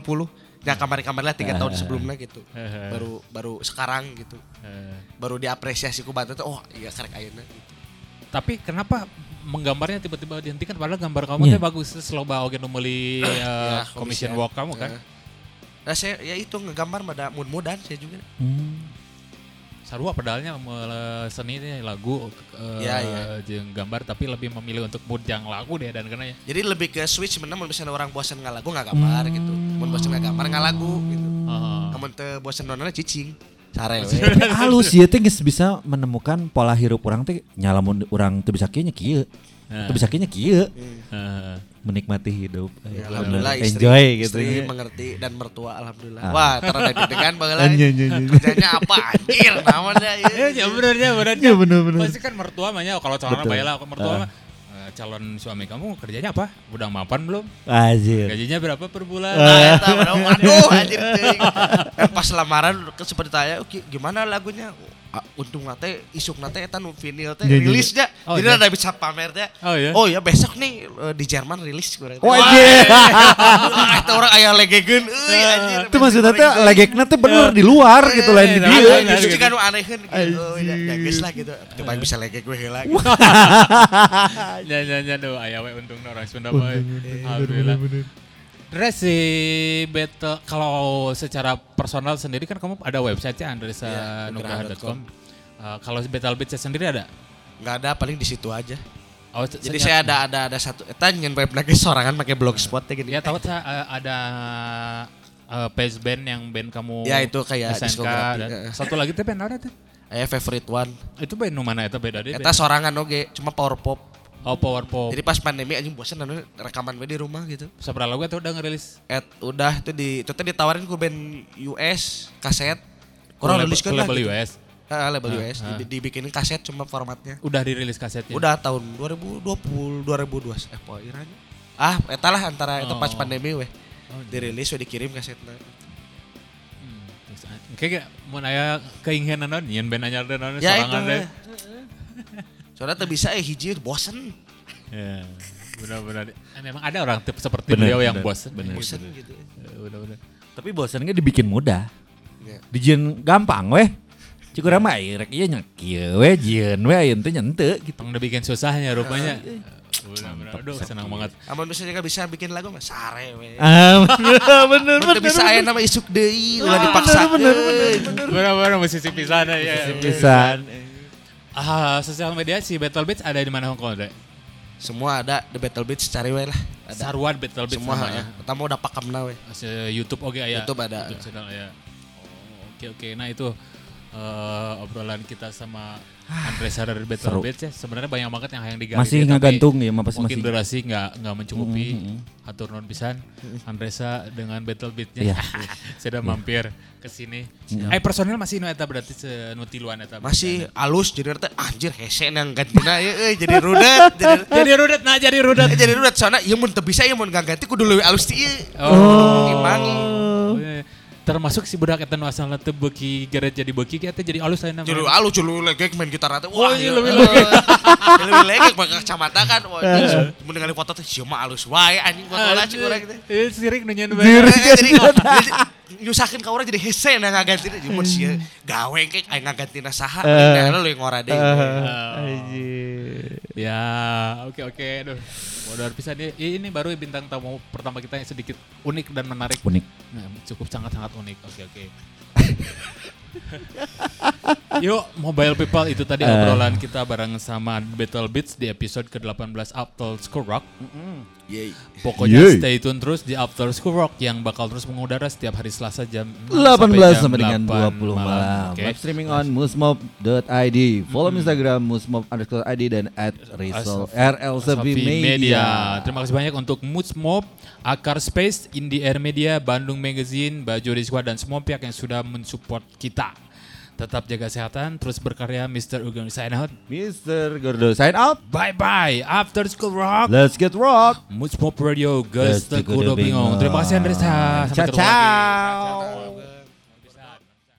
Ya kamari-kamari lah 3 tahun Ah. sebelumnya gitu. Heeh. Baru baru sekarang gitu. Eh, Baru diapresiasi ku bantu tuh oh iya karek ayeuna gitu. Tapi kenapa menggambarnya tiba-tiba dihentikan padahal gambar kamu Iya. teh bagus loba oge nu meuli (coughs) eh, Ya, commission komisian. work kamu kan. Ya. Nah saya ya itu ngegambar pada mudah-mudahan saya juga. Hmm. Sarua pedalnya seni ini lagu eh, Iya, iya. jeung gambar tapi lebih memilih untuk mood yang lagu deh dan kena ya. Jadi lebih ke switch sebenarnya mun misalnya orang bosan ngalagu nggak gambar gitu. Mun bosan nggak gambar ngalagu gitu. Heeh. Kamu teu bosan nontonnya cicing. Sare halus ya teh bisa menemukan pola hirup orang teh nyalamun orang teu bisa kieu nya kieu. Nah. Teu bisa kieu nya kieu. Heeh. Menikmati hidup. Ya, Eh, alhamdulillah istri, enjoy gitu. istri ya. mengerti dan mertua alhamdulillah. Ah. Wah, terada. Iya, iya, iya. Kerjanya apa anjir namanya (laughs) Ya, ieu. ya benernya bener. Iya, bener, bener. Pasti kan mertua mah nya kalau calon Betul. bayalah mertua Ah. mah eh, calon suami kamu kerjanya apa? Udah mapan belum? Anjir. Gajinya berapa per bulan? Nah, eta padahal aduh anjir. Kan pas lamaran ke seperti tanya, "Oke, gimana lagunya?" Ah, untung nate isuk nate eta nu vinyl teh Iya, iya, rilis nya. Oh, Jadi iya. ada bisa pamer teh. Oh, iya? Oh ya besok nih eh, di Jerman rilis kurang. Oh anjir. Eta orang aya legegeun euy anjir. Itu maksudnya teh legekna teh bener di luar gitu lain di iya, dieu. iya, Iya, gitu. justru kan nu aneheun gitu. Oh, ya, ya geus lah gitu. Coba Iya. bisa legek gue heula gitu. Ya ya ya do aya we untung orang Sunda mah. Alhamdulillah. Terus si Battle kalau secara personal sendiri kan kamu ada website-nya Iya, andresanugraha.com. Eh, kalau Battle Beats sendiri ada? Enggak ada paling di situ aja. Oh, Jadi saya ada ada ada satu eta nyen web lagi sorangan pakai blogspot teh gini. Ya tahu saya eh, ada eh, page band yang band kamu Ya, itu kayak SNK diskografi, dan eh. satu lagi teh band apa teh? Aya favorite one. Itu band nu mana eta beda deh. Eta sorangan oge, cuma power pop. Oh Power Pop. Jadi pas pandemi anjing bosan anu rekaman we di rumah gitu. Seberapa lagu itu udah ngerilis? Et udah itu di itu teh ditawarin ku band US kaset. Kurang riliskeun lah. label gitu. US. Ah, label Ah, US. Di- dibikinin kaset cuma formatnya. Udah dirilis kasetnya. Udah tahun 2020 2002 eh poiranya. Ah, eta lah antara itu pas Oh. pandemi weh. Oh, Dirilis we dikirim kasetnya. Hmm, Kayak mau nanya keinginan non, nyen band anyar dan non Ya sorangan deh. Soalnya tuh bisa eh hiji bosen. Ya, benar-benar. Dan Emang ada orang tipe seperti Bener, beliau yang bener, bosan. bener. Bosen gitu. Benar-benar. Tapi bosannya dibikin mudah. Ya. Dijieun gampang weh. Cikura mah ai rek ieu nya kieu we jieun we ayeun teh nya henteu gitu. Tong udah bikin susahnya rupanya. Benar-benar. Aduh, senang banget. Amun misalnya nggak bisa bikin lagu mah sare we. Ah bener teu bisa aya nama isuk deui ulah dipaksa. bener, bener, Benar-benar musisi pisan ya. Pisan. Ah, sosial media si Battle Beats ada di mana Hongkong ada? Semua ada The Battle Beats cari we lah. Ada. Sarwan Battle Beats Semua namanya. ya. Pertama udah pakamna we. Se YouTube oke ya. YouTube ada. YouTube channel ya. Oh, oke oke. Nah itu eh, obrolan kita sama Andresa dari Battle Seru. Beats ya. Sebenarnya banyak banget yang yang digali. Masih tapi ngagantung ya, pasti Mungkin masih. durasi nggak nggak mencukupi. Mm, Hatur non pisan. Andresa dengan Battle Beats-nya. Iya. (laughs) Sudah mampir ke sini. Eh personil masih nu eta berarti senutiluan eta. Masih alus jadi teh anjir hese nang gantina ya euy jadi rudet (laughs) jadi jadi rudet nah jadi rudet. Eh, jadi rudet soalnya ieu mun teu bisa ieu mun ganti kudu leuwih alus ti ieu. Oh. Imbangi. Oh, iya. termasuk si budak eta nu asalna teu beuki gara jadi beuki eta jadi alus lain Julu alu julu legek main gitar teh. Oh, Wah, iya, iya, lebih legek. Lebih legek pakai kacamata kan. Wah, ningali foto teh sieu mah alus wae anjing foto lah cik urang teh. Eh sirik nu nyen Eh, Jadi (laughs) jadi nyusahin ka urang jadi hese na ngaganti teh mun sieu gawe ke aya ngagantina saha. Nah, lu yang ngora deui. Anjir. Ya, oke oke. Aduh, modal pisan ini, ini baru bintang tamu pertama kita yang sedikit unik dan menarik. Unik. Nah, cukup sangat-sangat unik. Oke oke. (laughs) Yuk, Mobile People itu tadi obrolan kita bareng sama Battle Beats di episode ke-18 After School Rock. Pokoknya Yeay. stay tune terus di After School Rock yang bakal terus mengudara setiap hari Selasa jam 6 18 sampai jam dengan 8 20 malam. Oke. Live streaming on musmob.id. Follow Instagram musmob underscore ID dan at Rizal RL Sapi Media. Terima kasih banyak untuk Moods Mob, Akar Space, Indie Air Media, Bandung Magazine, Baju Rizwa dan semua pihak yang sudah mensupport kita. Tetap jaga kesehatan, terus berkarya Mr. Ugeng sign out. Mr. Gordo sign out. Bye bye. After School Rock. Let's get rock. Moods Mob Radio, guys, kudo bingung. Terima kasih Andresa. Sampai Ciao ciao.